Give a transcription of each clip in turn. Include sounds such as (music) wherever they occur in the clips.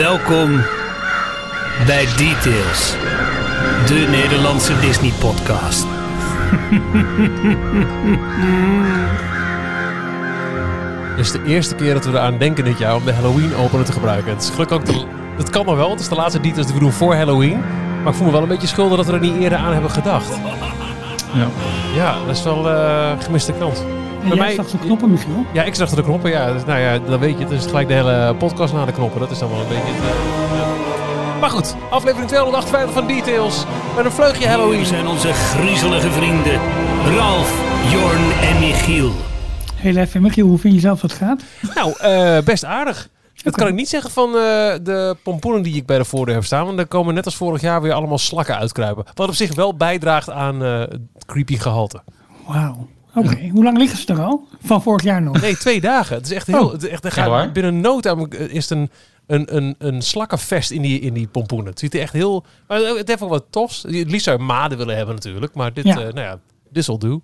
Welkom bij Details, de Nederlandse Disney-podcast. Dit (laughs) is de eerste keer dat we eraan denken dit jaar om de Halloween opener te gebruiken. Het is gelukkig ook de, het kan nog wel, het is de laatste details die we doen voor Halloween. Maar ik voel me wel een beetje schuldig dat we er niet eerder aan hebben gedacht. Ja. Ja, dat is wel eh gemiste kans. En jij mij- zag de knoppen, Michiel. Ja, ik zag de knoppen. Ja, dus, nou ja, dan weet je. Het is gelijk de hele podcast naar de knoppen. Dat is dan wel een beetje... het, eh, ja. Maar goed, aflevering 258 van Details. Met een vleugje Halloween. Hier zijn onze griezelige vrienden Ralf, Jorn en Michiel. Heel even, Michiel, hoe vind je zelf dat het gaat? Nou, eh, best aardig. Dat kan ik niet zeggen van eh, de pompoenen die ik bij de voordeur heb staan. Want er komen net als vorig jaar weer allemaal slakken uitkruipen. Wat op zich wel bijdraagt aan eh, het creepy gehalte. Wauw. Oké, hoe lang liggen ze er al? Van vorig jaar nog? Nee, twee dagen. Het is echt heel... Oh. Het is echt, er gaat, binnen no time eh, is het een, een, een, een slakkenvest in die, in die pompoenen. Het ziet er echt heel... Maar het heeft ook wat tofs. Het liefst zou je maden willen hebben natuurlijk. Maar dit, Ja. eh, nou ja, this will do.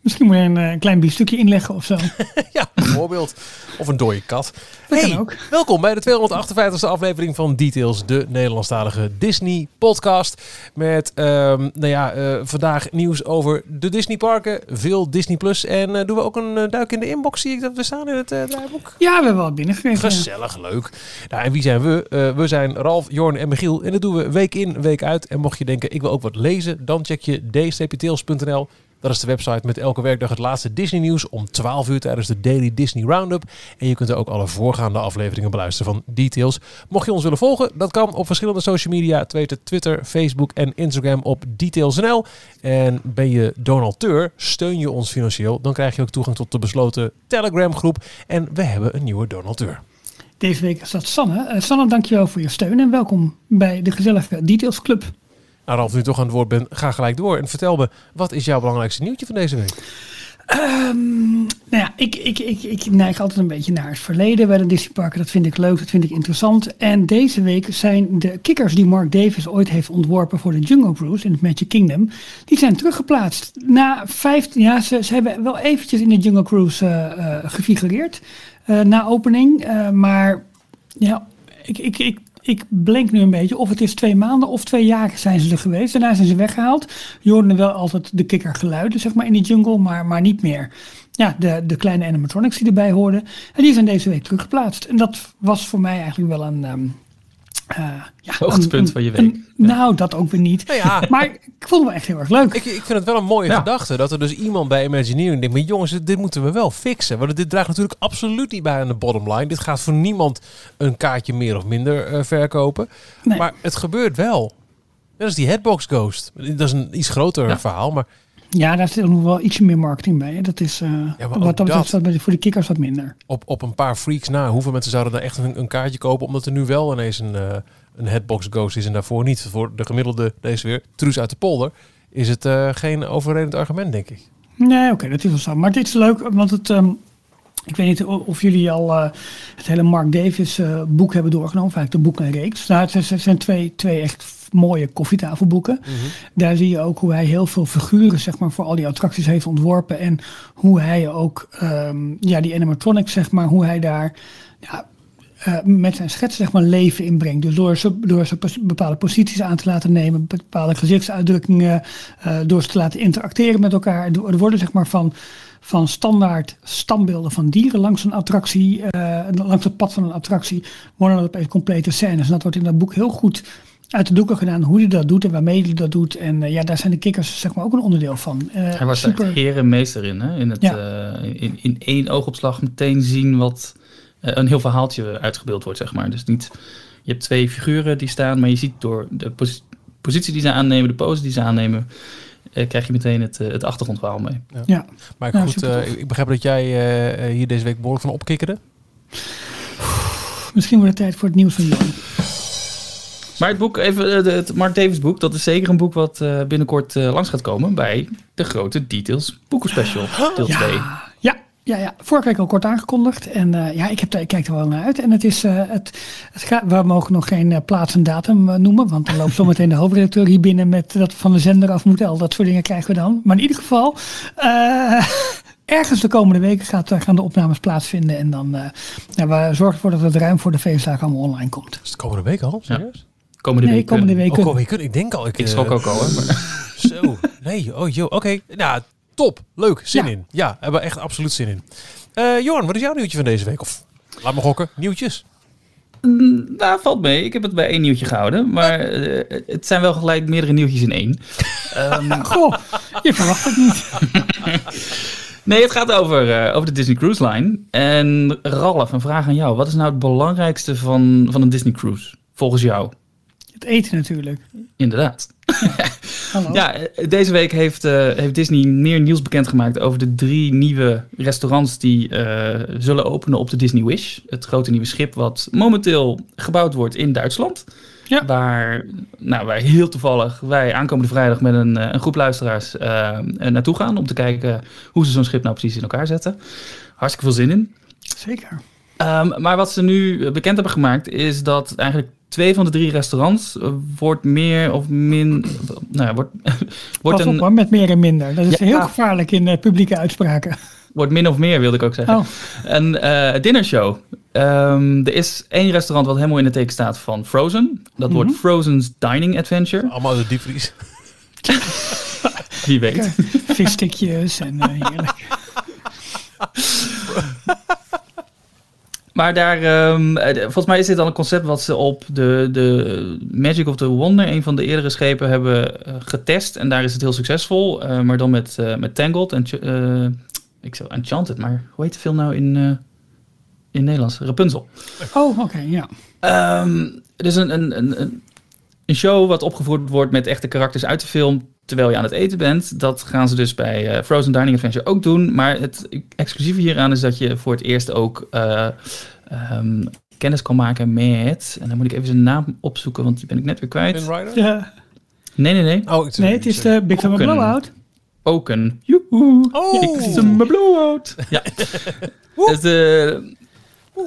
Misschien moet je een eh, klein biefstukje inleggen of zo. (laughs) Ja, bijvoorbeeld. Of een dode kat. Dat Hey, kan ook. welkom bij de 258e aflevering van Details, de Nederlandstalige Disney podcast. Met, ehm, nou ja, eh, vandaag nieuws over de Disney parken, veel Disney Plus. En eh, doen we ook een duik in de inbox, zie ik dat we staan in het draaiboek. Ja, we hebben wat binnengekregen. Gezellig, leuk. Nou, en wie zijn we? We zijn Ralf, Jorn en Michiel. En dat doen we week in, week uit. En mocht je denken, ik wil ook wat lezen, dan check je d-tails.nl. Dat is de website met elke werkdag het laatste Disney nieuws om 12 uur tijdens de Daily Disney Roundup. En je kunt er ook alle voorgaande afleveringen beluisteren van Details. Mocht je ons willen volgen, dat kan op verschillende social media. Twitter, Facebook en Instagram op Details.nl. En ben je donateur, steun je ons financieel, dan krijg je ook toegang tot de besloten Telegram groep. En we hebben een nieuwe donateur. Deze week is dat Sanne. Eh, Sanne, dankjewel voor je steun en welkom bij de gezellige Details Club. Nou, Ralf, nu toch aan het woord bent, ga gelijk door. En vertel me, wat is jouw belangrijkste nieuwtje van deze week? Ehm, nou ja, ik, ik, ik, ik neig altijd een beetje naar het verleden bij de Disneyparken. Dat vind ik leuk, dat vind ik interessant. En deze week zijn de kikkers die Mark Davis ooit heeft ontworpen voor de Jungle Cruise in het Magic Kingdom, die zijn teruggeplaatst. Na 15 jaar, ze, hebben wel eventjes in de Jungle Cruise eh, gefigureerd eh, na opening. Maar ja, ik, ik, ik, ik blenk nu een beetje of het is twee maanden of twee jaar zijn ze er geweest. Daarna zijn ze weggehaald. Je hoorde wel altijd de kikkergeluiden zeg maar, in die jungle, maar, maar niet meer. Ja, de, de kleine animatronics die erbij hoorden. En die zijn deze week teruggeplaatst. En dat was voor mij eigenlijk wel een... ehm, eh, ja, Hoogtepunt een- een- van je week. een- Nou, dat ook weer niet. Nou ja. (laughs) Maar ik vond het wel echt heel erg leuk. Ik, ik vind het wel een mooie Ja. gedachte dat er dus iemand bij Imagineering denkt, maar jongens, dit moeten we wel fixen. Want dit draagt natuurlijk absoluut niet bij aan de bottom line. Dit gaat voor niemand een kaartje meer of minder eh, verkopen. Nee. Maar het gebeurt wel. Dat is die Headbox Ghost. Dat is een iets groter Ja. verhaal, maar Ja, daar zit nog wel ietsje meer marketing bij. hè. Dat is eh, wat dat betreft dat. staat voor de kikkers wat minder. op, op een paar freaks na, hoeveel mensen zouden daar echt een, een kaartje kopen, omdat er nu wel ineens een, eh, een Headbox Ghost is en daarvoor niet. Voor de gemiddelde, deze weer, truus uit de polder, is het eh, geen overredend argument, denk ik. Nee, oké, dat is wel zo. Maar dit is leuk, want het. ehm, ik weet niet of jullie al het hele Mark Davis boek hebben doorgenomen, vaak de boekenreeks. Nou, het zijn twee, twee echt mooie koffietafelboeken. Daar zie je ook hoe hij heel veel figuren zeg maar, voor al die attracties heeft ontworpen. En hoe hij ook ehm, ja, die animatronics, zeg maar, hoe hij daar ja, eh, met zijn schets zeg maar, leven inbrengt. Dus door ze, door ze bepaalde posities aan te laten nemen, bepaalde gezichtsuitdrukkingen, eh, door ze te laten interacteren met elkaar. Er er worden zeg maar van, van standaard standbeelden van dieren langs een attractie, eh, langs het pad van een attractie, worden dat opeens complete scènes. En dat wordt in dat boek heel goed uit de doeken gedaan hoe hij dat doet en waarmee hij dat doet. En eh, ja, daar zijn de kikkers zeg maar ook een onderdeel van. Eh, Hij was er super. echt herenmeester in. Hè? In, het, Ja. eh, in, in één oogopslag meteen zien wat eh, een heel verhaaltje uitgebeeld wordt, zeg maar. Dus niet, je hebt twee figuren die staan, maar je ziet door de pos- positie die ze aannemen, de pose die ze aannemen, eh, krijg je meteen het, het achtergrondverhaal mee. Ja. Maar Ja, goed, eh, ik begrijp dat jij hier deze week behoorlijk van opkikkerde. Misschien wordt het tijd voor het nieuws van Johan. Maar het boek, even eh, het Mark Davis boek, dat is zeker een boek wat eh, binnenkort eh, langs gaat komen bij de grote Details boekenspecial, deel 2. Ja, ja, ja, ja. Vorige week al kort aangekondigd. En eh, ja, ik, heb, daar- ik kijk er wel naar uit. En het is, eh, het, het gaat, we mogen nog geen plaats en datum noemen. Want dan loopt zometeen de (laughs) hoofdredacteur hier binnen met dat van de zender af moeten. Al dat soort dingen krijgen we dan. Maar in ieder geval, eh, (laughs) ergens de komende weken gaat, gaan de opnames plaatsvinden. En dan uh, ja, we zorgen ervoor dat het ruim voor de feestdagen allemaal online komt. Is het komende week al? Serieus? Komende nee, week. komende week. Oh, komende week. Ik denk al. Ik, Ik schrok eh, ook al. Maar... (laughs) Zo. Nee, oh joh. Oké. Nou, top. Leuk. Zin Ja. in. Ja, hebben we echt absoluut zin in. Eh Johan, wat is jouw nieuwtje van deze week? Of laat me gokken. Nieuwtjes. Mm, Nou, valt mee. Ik heb het bij één nieuwtje gehouden. Maar eh, het zijn wel gelijk meerdere nieuwtjes in één. Ehm, (laughs) Goh, je verwacht het niet. (laughs) nee, het gaat over, eh, over de Disney Cruise Line. En Ralf, een vraag aan jou. Wat is nou het belangrijkste van, van een Disney Cruise? Volgens jou. Het eten natuurlijk. Inderdaad. (laughs) Hallo. Ja, eh, deze week heeft, eh, heeft Disney meer nieuws bekendgemaakt over de drie nieuwe restaurants die eh, zullen openen op de Disney Wish. Het grote nieuwe schip wat momenteel gebouwd wordt in Duitsland. Ja. Waar, nou, wij heel toevallig, wij aankomende vrijdag met een, een groep luisteraars eh, naartoe gaan om te kijken hoe ze zo'n schip nou precies in elkaar zetten. Hartstikke veel zin in. Zeker. Ehm, maar wat ze nu bekend hebben gemaakt is dat eigenlijk twee van de drie restaurants eh, wordt meer of min. Nou, ja, wordt, (laughs) wordt, Pas op een, hoor, met meer en minder. Dat is Ja. heel gevaarlijk in eh, publieke uitspraken. (laughs) wordt min of meer, wilde ik ook zeggen. Oh, Een eh dinnershow. Ehm, er is één restaurant wat helemaal in het teken staat van Frozen. Dat wordt Frozen's Dining Adventure. Allemaal de diepvries. Wie weet. visstikjes en heerlijk. (laughs) Maar daar, ehm, eh, volgens mij is dit al een concept wat ze op de, de Magic of the Wonder, een van de eerdere schepen, hebben eh, getest. En daar is het heel succesvol. eh, maar dan met, met Tangled en ik zou Enchanted, maar hoe heet de film nou in, in Nederlands? Rapunzel. Oh, oké, ja. Het is een, een, een, een- een show wat opgevoerd wordt met echte karakters uit de film terwijl je aan het eten bent. Dat gaan ze dus bij eh, Frozen Dining Adventure ook doen. Maar het exclusieve hieraan is dat je voor het eerst ook eh, ehm, kennis kan maken met... En dan moet ik even zijn naam opzoeken, want die ben ik net weer kwijt. Ja. Nee, nee, nee. Oh, Nee, het is de Big Summer. Blowout. Oken. Joehoe. Oh. Ik zie mijn blowout. Ja. (laughs) Dus de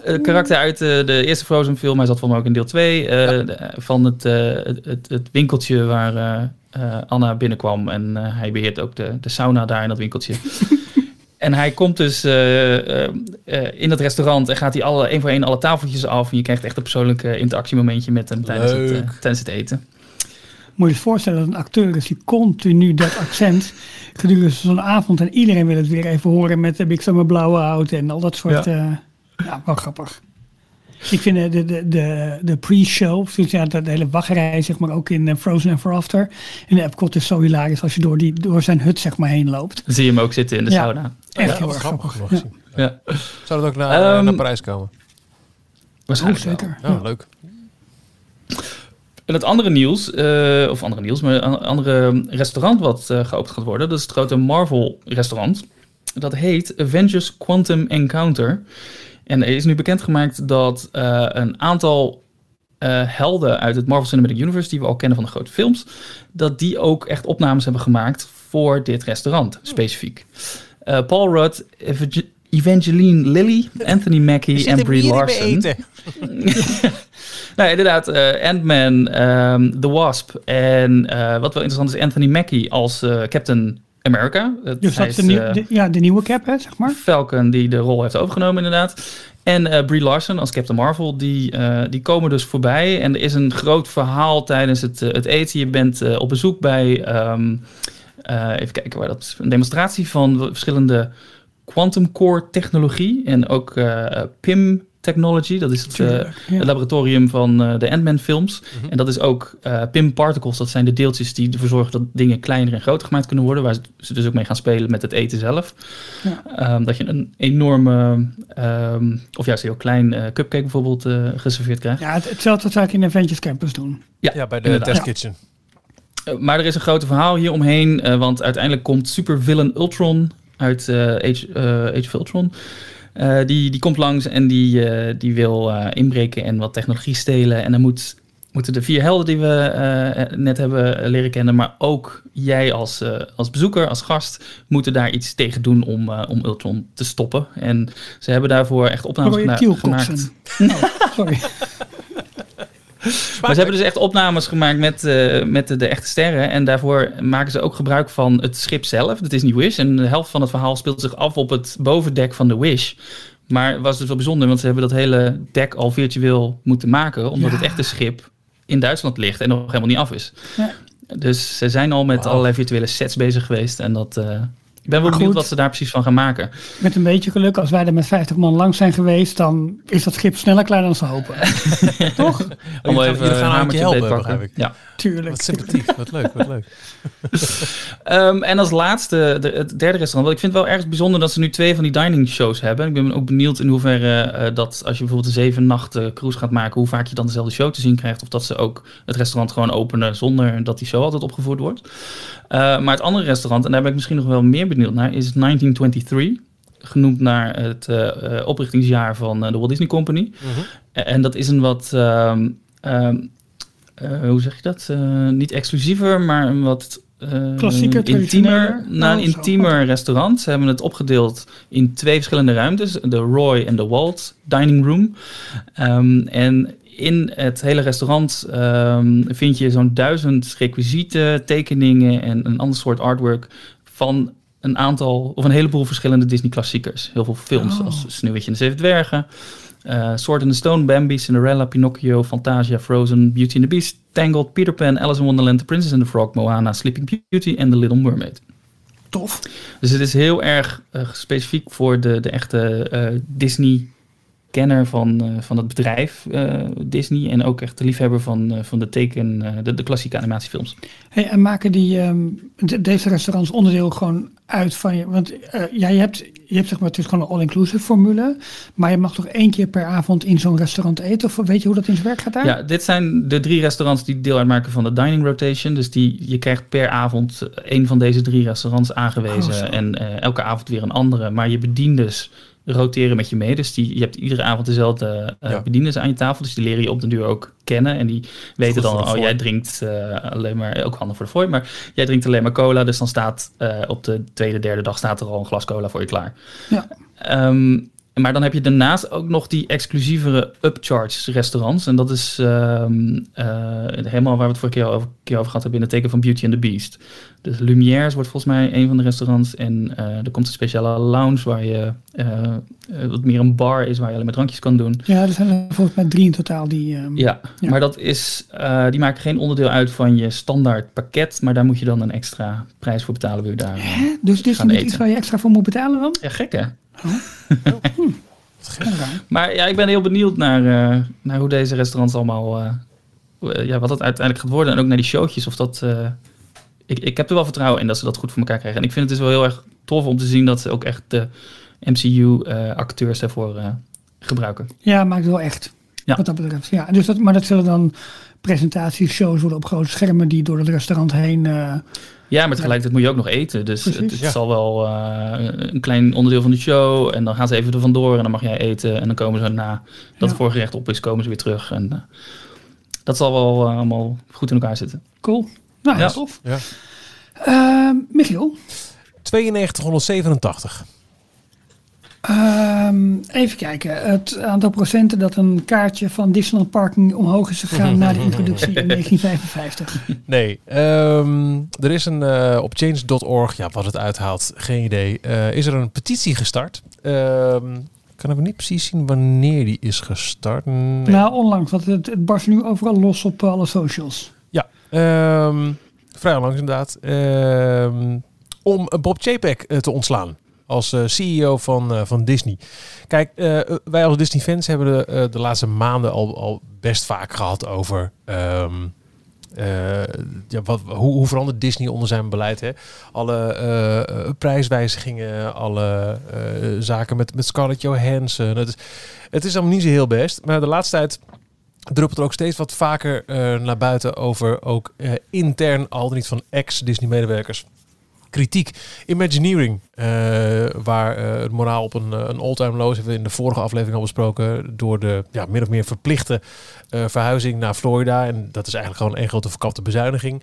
eh, karakter uit eh, de eerste Frozen film, hij zat volgens mij ook in deel 2, van het, eh, het, het, het winkeltje waar eh, Anna binnenkwam. En eh, hij beheert ook de, de sauna daar in dat winkeltje. (laughs) En hij komt dus eh, in het restaurant en gaat hij alle, één voor één alle tafeltjes af. En je krijgt echt een persoonlijk interactiemomentje met hem tijdens het, tijdens het eten. Moet je je voorstellen dat een acteur is die continu dat accent gedurende zo'n avond en iedereen wil het weer even horen met de Big Summer Blowout en al dat soort. Ja, ja wel grappig. Ik vind de, de, de, de, pre-show, dus ja, de, de hele wachtrij, zeg maar, ook in eh, Frozen Ever After. In de Epcot is zo hilarisch als je door, die, door zijn hut, zeg maar, heen loopt. Dan zie je hem ook zitten in de Ja. sauna. Echt Ja, heel erg grappig. Ja. Zou dat ook naar, eh, Ehm, naar Parijs komen? waarschijnlijk Oh, wel. zeker. Ja, leuk. En het andere nieuws, eh, of andere nieuws, maar een andere restaurant wat eh, geopend gaat worden, dat is het grote Marvel restaurant. Dat heet Avengers Quantum Encounter. En er is nu bekendgemaakt dat eh, een aantal eh, helden uit het Marvel Cinematic Universe, die we al kennen van de grote films, dat die ook echt opnames hebben gemaakt voor dit restaurant, specifiek. Eh, Paul Rudd, Eva- Evangeline Lilly, Anthony Mackie (laughs) en Brie Larson. (laughs) Nou, inderdaad, eh, Ant-Man, ehm, The Wasp en wat wel interessant is, Anthony Mackie als Captain America. Dus dat is is, de, nieuw- eh, de- ja, de nieuwe cap, hè, zeg maar. Falcon die de rol heeft overgenomen inderdaad. En eh Brie Larson als Captain Marvel, die, eh, die komen dus voorbij. En er is een groot verhaal tijdens het, het eten. Je bent op bezoek bij, ehm, eh, even kijken waar dat is, een demonstratie van verschillende quantum core technologie. En ook PIM technology, dat is het, eh, Tuurlijk, ja. het laboratorium van eh, de Ant-Man films. En dat is ook eh, PIM particles, dat zijn de deeltjes die ervoor zorgen dat dingen kleiner en groter gemaakt kunnen worden. Waar ze- dus ook mee gaan spelen met het eten zelf. Ja. Ehm, dat je een enorme, ehm, of juist heel klein eh, cupcake bijvoorbeeld eh, geserveerd krijgt. Ja, het, hetzelfde zou ik in Avengers Campus doen. Ja, bij de inderdaad. Test. Kitchen. Maar er is een grote verhaal hier omheen, eh, want uiteindelijk komt supervillain Ultron uit eh, Age, eh, Age of Ultron. Eh, die, die komt langs en die, eh, die wil eh, inbreken en wat technologie stelen. En dan moet, moeten de vier helden die we net hebben leren kennen, maar ook jij als, als bezoeker, als gast, moeten daar iets tegen doen om, om Ultron te stoppen. En ze hebben daarvoor echt opnames gena- gemaakt. (laughs) Oh, sorry. Maar ze hebben dus echt opnames gemaakt met, eh, met de, de echte sterren. En daarvoor maken ze ook gebruik van het schip zelf, de Disney Wish. En de helft van het verhaal speelt zich af op het bovendek van de Wish. Maar was dus wel bijzonder, want ze hebben dat hele dek al virtueel moeten maken. Omdat Ja. het echte schip in Duitsland ligt en nog helemaal niet af is. Ja. Dus ze zijn al met allerlei virtuele sets bezig geweest. En dat, eh, ik ben wel Maar benieuwd goed. wat ze daar precies van gaan maken. Met een beetje geluk, als wij er met 50 man langs zijn geweest, dan is dat schip sneller klaar dan ze hopen. (laughs) Toch? Oh, jullie gaan- jullie gaan een hamertje helpen, begrijp ik. Ja. Tuurlijk. Wat sympathiek, wat leuk, wat leuk. (laughs) Ehm, en als laatste, de, het derde restaurant. Want ik vind het wel erg bijzonder dat ze nu twee van die dining shows hebben. Ik ben ook benieuwd in hoeverre eh, dat als je bijvoorbeeld een zeven nachten cruise gaat maken, hoe vaak je dan dezelfde show te zien krijgt. Of dat ze ook het restaurant gewoon openen zonder dat die show altijd opgevoerd wordt. Eh, maar het andere restaurant, en daar ben ik misschien nog wel meer benieuwd naar, is 1923. Genoemd naar het eh, eh, oprichtingsjaar van eh, de Walt Disney Company. En- En dat is een wat, ehm, ehm, eh, hoe zeg je dat? Eh, niet exclusiever, maar een wat eh, Klassieker, intiemer, traditioneler? nou, een zo. intiemer restaurant. Ze hebben het opgedeeld in twee verschillende ruimtes: de Roy en de Walt Dining Room. Ehm, en in het hele restaurant ehm, vind je zo'n duizend requisieten, tekeningen en een ander soort artwork van een aantal of een heleboel verschillende Disney klassiekers. Heel veel films, Oh. zoals Sneeuwwitje en de Zeven Dwergen, eh Sword in the Stone, Bambi, Cinderella, Pinocchio, Fantasia, Frozen, Beauty and the Beast, Tangled, Peter Pan, Alice in Wonderland, The Princess and the Frog, Moana, Sleeping Beauty en The Little Mermaid. Tof. Dus het is heel erg eh, specifiek voor de, de echte eh, Disney-kenner van, eh, van het bedrijf eh, Disney. En ook echt de liefhebber van, eh, van de teken, de, de klassieke animatiefilms. Hey, en maken die, ehm, de- deze restaurants onderdeel gewoon uit van je? Want ja, je hebt, je hebt zeg maar, het is gewoon een all-inclusive formule. Maar je mag toch één keer per avond in zo'n restaurant eten? Of weet je hoe dat in zijn werk gaat daar? Ja, dit zijn de drie restaurants die deel uitmaken van de dining rotation. Dus die, je krijgt per avond één van deze drie restaurants aangewezen. Oh, en elke avond weer een andere. Maar je bediendes roteren met je mee. Dus die, je hebt iedere avond dezelfde eh Ja. bediendes aan je tafel. Dus die leren je op den duur ook kennen. En die weten dan, oh jij drinkt eh, alleen maar, ook handig voor de fooi. Maar jij drinkt alleen maar cola. Dus dan staat eh, op de tweede, derde dag staat er al een glas cola voor je klaar. Ja. Ehm, maar dan heb je daarnaast ook nog die exclusievere upcharge restaurants. En dat is ehm, eh, helemaal waar we het vorige keer over, keer over gehad hebben in het teken van Beauty and the Beast. Dus Lumiere's wordt volgens mij een van de restaurants. En eh, er komt een speciale lounge waar je eh, wat meer een bar is waar je alleen maar drankjes kan doen. Ja, er zijn er volgens mij drie in totaal die... ehm, Ja, Ja. maar dat is, die maken geen onderdeel uit van je standaard pakket. Maar daar moet je dan een extra prijs voor betalen. Wil je daar, Hè? Dus dit is niet eten. iets waar je extra voor moet betalen dan? Ja, gek hè? Ja, raar. Maar ja, ik ben heel benieuwd naar, eh, naar hoe deze restaurants allemaal, eh, eh, ja, wat dat uiteindelijk gaat worden. En ook naar die showtjes. Of dat, ik, ik heb er wel vertrouwen in dat ze dat goed voor elkaar krijgen. En ik vind het dus wel heel erg tof om te zien dat ze ook echt de MCU-acteurs daarvoor gebruiken. Ja, maakt wel echt. Ja. Wat dat betreft. Ja, dus dat, maar dat zullen dan presentaties, shows worden op grote schermen die door het restaurant heen. eh, Ja, maar tegelijkertijd moet je ook nog eten. Dus het, Precies, het ja. zal wel eh, een klein onderdeel van de show. En dan gaan ze even er vandoor en dan mag jij eten. En dan komen ze na dat Ja. het voorgerecht op is, komen ze weer terug. En eh, dat zal wel allemaal goed in elkaar zitten. cool. Nou, Ja. ja. tof. Ja. Ehm, Michiel, 9287. Ehm, even kijken. Het aantal procenten dat een kaartje van Disneyland Parking omhoog is gegaan (laughs) na de introductie in 1955. Nee, ehm, er is een eh, op change.org, ja, wat het uithaalt, geen idee. eh, is er een petitie gestart? Ehm kan ik niet precies zien wanneer die is gestart. Nee. Nou, onlangs, want het, het barst nu overal los op alle socials. Ja, vrij langs inderdaad. Om Bob Chapek eh, te ontslaan als eh, CEO van, eh, van Disney. Kijk, eh, wij als Disney-fans hebben de, de laatste maanden al, al best vaak gehad over... ehm, eh, ja, wat, hoe, hoe verandert Disney onder zijn beleid? Hè? Alle prijswijzigingen, alle zaken met, met Scarlett Johansson. Het is, het is allemaal niet zo heel best. Maar de laatste tijd druppelt er ook steeds wat vaker naar buiten over ook intern, al dan niet van ex-Disney-medewerkers, kritiek. Imagineering, eh, waar eh, het moraal op een, eh, een all-time low is, hebben we in de vorige aflevering al besproken, door de ja, min of meer verplichte verhuizing naar Florida. En dat is eigenlijk gewoon één grote verkapte bezuiniging.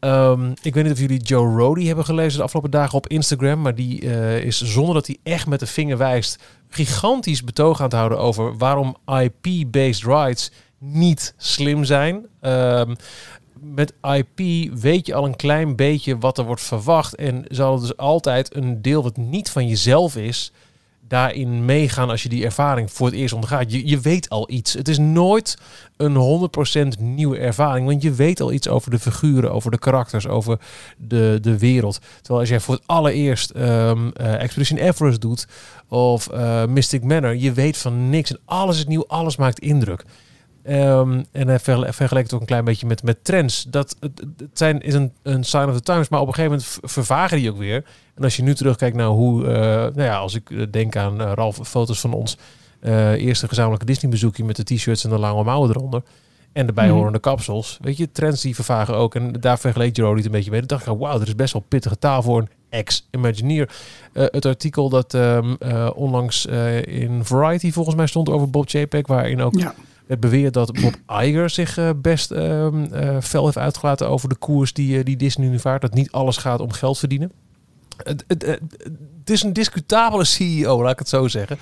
Ehm, ik weet niet of jullie Joe Rody hebben gelezen de afgelopen dagen op Instagram, maar die is zonder dat hij echt met de vinger wijst, gigantisch betoog aan het houden over waarom IP-based rides niet slim zijn. Ehm, met IP weet je al een klein beetje wat er wordt verwacht. En zal dus altijd een deel wat niet van jezelf is, daarin meegaan als je die ervaring voor het eerst ondergaat. Je, je weet al iets. Het is nooit een 100% nieuwe ervaring, want je weet al iets over de figuren, over de karakters, over de, de wereld. Terwijl als jij voor het allereerst um, Expedition Everest doet of uh, Mystic Manor, je weet van niks en alles is nieuw, alles maakt indruk. Um, en hij vergelijkt het ook een klein beetje met, met trends. Dat, het, het zijn, is een, een sign of the times, maar op een gegeven moment vervagen die ook weer. En als je nu terugkijkt naar hoe, uh, nou ja, als ik denk aan uh, Ralf, foto's van ons uh, eerste gezamenlijke Disney bezoekje met de t-shirts en de lange mouwen eronder. En de bijhorende mm. kapsels. Weet je, trends die vervagen ook. En daar vergeleek Jero niet een beetje mee. Dan dacht ik, wauw, er is best wel pittige taal voor een ex-Imagineer. het artikel dat um, onlangs in Variety volgens mij stond over Bob JPEG, waarin ook... Ja het beweert dat Bob Iger zich uh, best uh, uh, fel heeft uitgelaten over de koers die, die Disney nu vaart. Dat niet alles gaat om geld verdienen. Het, het, het, is een discutabele CEO, laat ik het zo zeggen.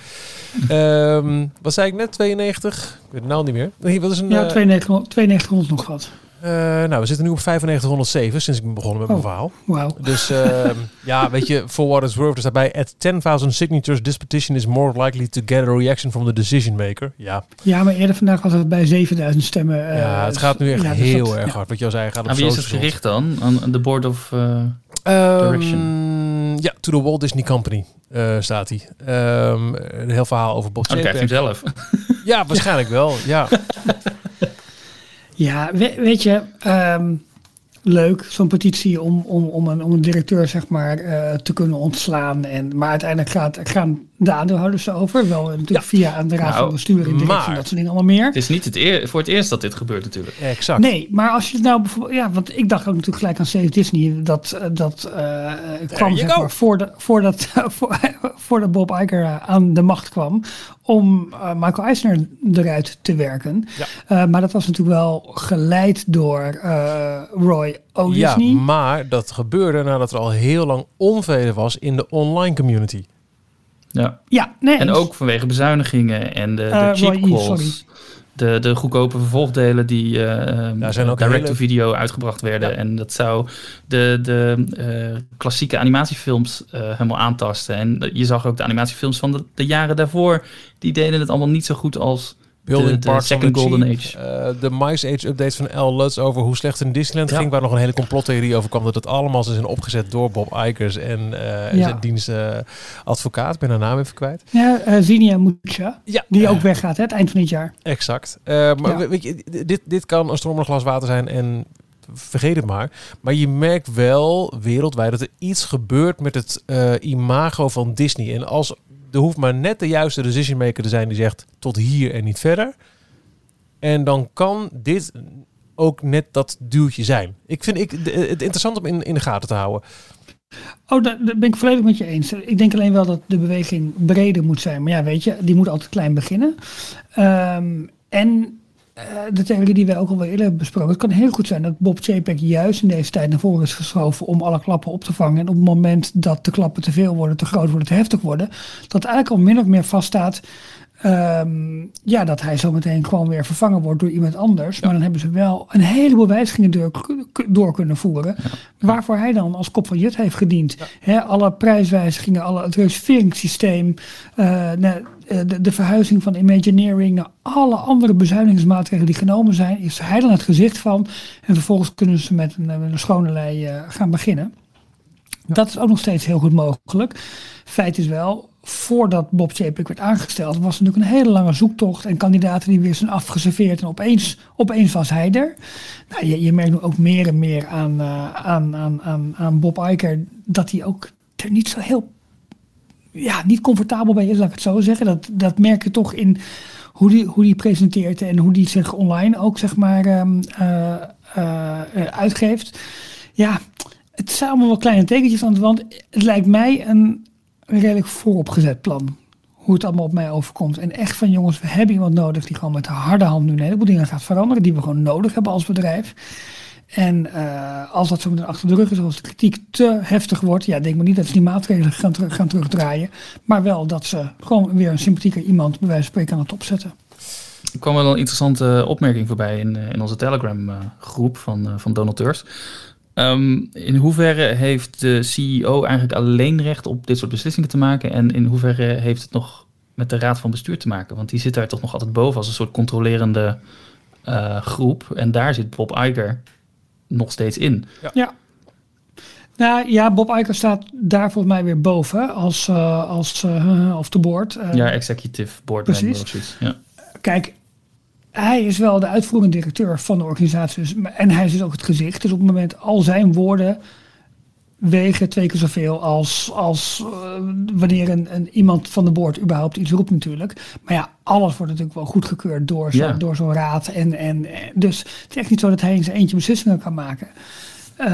um, wat zei ik net? 92? Ik weet het nou niet meer. Wat is een, ja, 92, 9200 nog wat. Uh, nou, we zitten nu op 9507 sinds ik ben begonnen met mijn oh, verhaal. Wow. Dus uh, (laughs) ja, weet je, for what it's worth, er staat bij at 10.000 signatures, this petition is more likely to get a reaction from the decision maker. Ja. Ja, maar eerder vandaag was het bij 7000 stemmen. Uh, ja, het gaat nu echt ja, heel dat, erg ja. hard. Wat jou zei, gaat op Aan wie is het gericht dan? Aan de Board of um, Direction? Ja, to the Walt Disney Company staat hij. Um, een heel verhaal over Bob oh, krijgt hem zelf. Ja, waarschijnlijk wel, ja. (laughs) Ja, weet, weet je, um, leuk, zo'n petitie om, om, om, een, om een directeur zeg maar uh, te kunnen ontslaan. En, maar uiteindelijk gaat, gaan de aandeelhouders over. Wel natuurlijk ja. via de raad nou, van bestuur en directie maar, dat soort dingen allemaal meer. Het is niet het eer, voor het eerst dat dit gebeurt natuurlijk. Exact. Nee, maar als je het nou bijvoorbeeld... Ja, want ik dacht ook natuurlijk gelijk aan Save Disney. Dat, dat uh, kwam zeg maar voordat, (laughs) voordat, voordat Bob Iger aan de macht kwam. Om uh, Michael Eisner eruit te werken. Ja. Uh, maar dat was natuurlijk wel geleid door Roy O. Disney. Ja, maar dat gebeurde nadat er al heel lang onvrede was in de online community. Ja, ja nee, en ook vanwege bezuinigingen en de, de cheap calls. De, de goedkope vervolgdelen die uh, zijn ook direct-to-video hele... uitgebracht werden. Ja. En dat zou de, de uh, klassieke animatiefilms uh, helemaal aantasten. En je zag ook de animatiefilms van de, de jaren daarvoor. Die deden het allemaal niet zo goed als Building de, de Second Golden Age. Uh, de Mice Age update van L. Lutz over hoe slecht in Disneyland ja. ging, waar nog een hele complottheorie over kwam, dat het allemaal zijn opgezet door Bob Ikers en, uh, ja. zijn dienst uh, advocaat. Ik ben haar naam even kwijt. Ja, uh, Zinia Mucha, ja. die ook weggaat, hè, het eind van dit jaar. Exact. maar weet je, dit, dit kan een stromend glas water zijn en vergeet het maar. Maar je merkt wel wereldwijd dat er iets gebeurt met het imago van Disney. En als er hoeft maar net de juiste decision maker te zijn die zegt tot hier en niet verder. En dan kan dit ook net dat duwtje zijn. Ik vind ik, het interessant om in, in de gaten te houden. Oh, daar, ben ik volledig met je eens. Ik denk alleen wel dat de beweging breder moet zijn. Maar ja, weet je, die moet altijd klein beginnen. Um, en uh, de theorie die wij ook al eerder hebben besproken. Het kan heel goed zijn dat Bob Chapek juist in deze tijd naar voren is geschoven om alle klappen op te vangen. En op het moment dat de klappen te veel worden, te groot worden, te heftig worden, dat eigenlijk al min of meer vaststaat Um, ja, dat hij zometeen gewoon weer vervangen wordt door iemand anders. Ja. Maar dan hebben ze wel een heleboel wijzigingen door, door kunnen voeren. Ja. Waarvoor hij dan als kop van Jut heeft gediend. Ja. alle prijswijzigingen, alle, het reserveringssysteem, uh, de, de, verhuizing van Imagineering, naar alle andere bezuinigingsmaatregelen die genomen zijn, is hij dan het gezicht van. En vervolgens kunnen ze met een, met een schone lei uh, gaan beginnen. Dat is ook nog steeds heel goed mogelijk. Feit is wel, voordat Bob Chapek werd aangesteld, was natuurlijk een hele lange zoektocht en kandidaten die weer zijn afgeserveerd en opeens, opeens was hij er. Nou, je, je merkt nu ook meer en meer aan, uh, aan, aan, aan, aan Bob Iker dat hij ook er niet zo heel ja, niet comfortabel bij is, laat ik het zo zeggen. Dat, dat merk je toch in hoe die, hoe die presenteert en hoe die zich online ook zeg maar um, uh, uh, uitgeeft. Ja, het zijn allemaal wel kleine tekentjes wand. Het lijkt mij een een redelijk vooropgezet plan. Hoe het allemaal op mij overkomt. En echt van jongens, we hebben iemand nodig die gewoon met de harde hand nu een heleboel dingen gaat veranderen. Die we gewoon nodig hebben als bedrijf. En uh, als dat zo meteen achter de rug is, als de kritiek te heftig wordt, ja, denk maar niet dat ze die maatregelen gaan, ter gaan terugdraaien. Maar wel dat ze gewoon weer een sympathieker iemand bij wijze van spreken aan het opzetten. Er kwam wel een interessante opmerking voorbij in, eh, in onze Telegram eh, groep van, eh, van donateurs. Ehm, in hoeverre heeft de CEO eigenlijk alleen recht op dit soort beslissingen te maken? En in hoeverre heeft het nog met de raad van bestuur te maken? Want die zit daar toch nog altijd boven als een soort controlerende eh, groep. En daar zit Bob Iger nog steeds in. Ja. Nou ja, Bob Iger staat daar volgens mij weer boven als, eh als eh, off the board. Eh, ja, executive board precies. of. Ja. Kijk, hij is wel de uitvoerende directeur van de organisatie. dus- En hij is dus ook het gezicht. Dus op het moment al zijn woorden wegen twee keer zoveel als, als eh, wanneer een, een, iemand van de board überhaupt iets roept natuurlijk. Maar ja, alles wordt natuurlijk wel goedgekeurd door, zo, Ja. door zo'n raad. En, en, en- dus het is echt niet zo dat hij in zijn eentje beslissingen kan maken. Eh,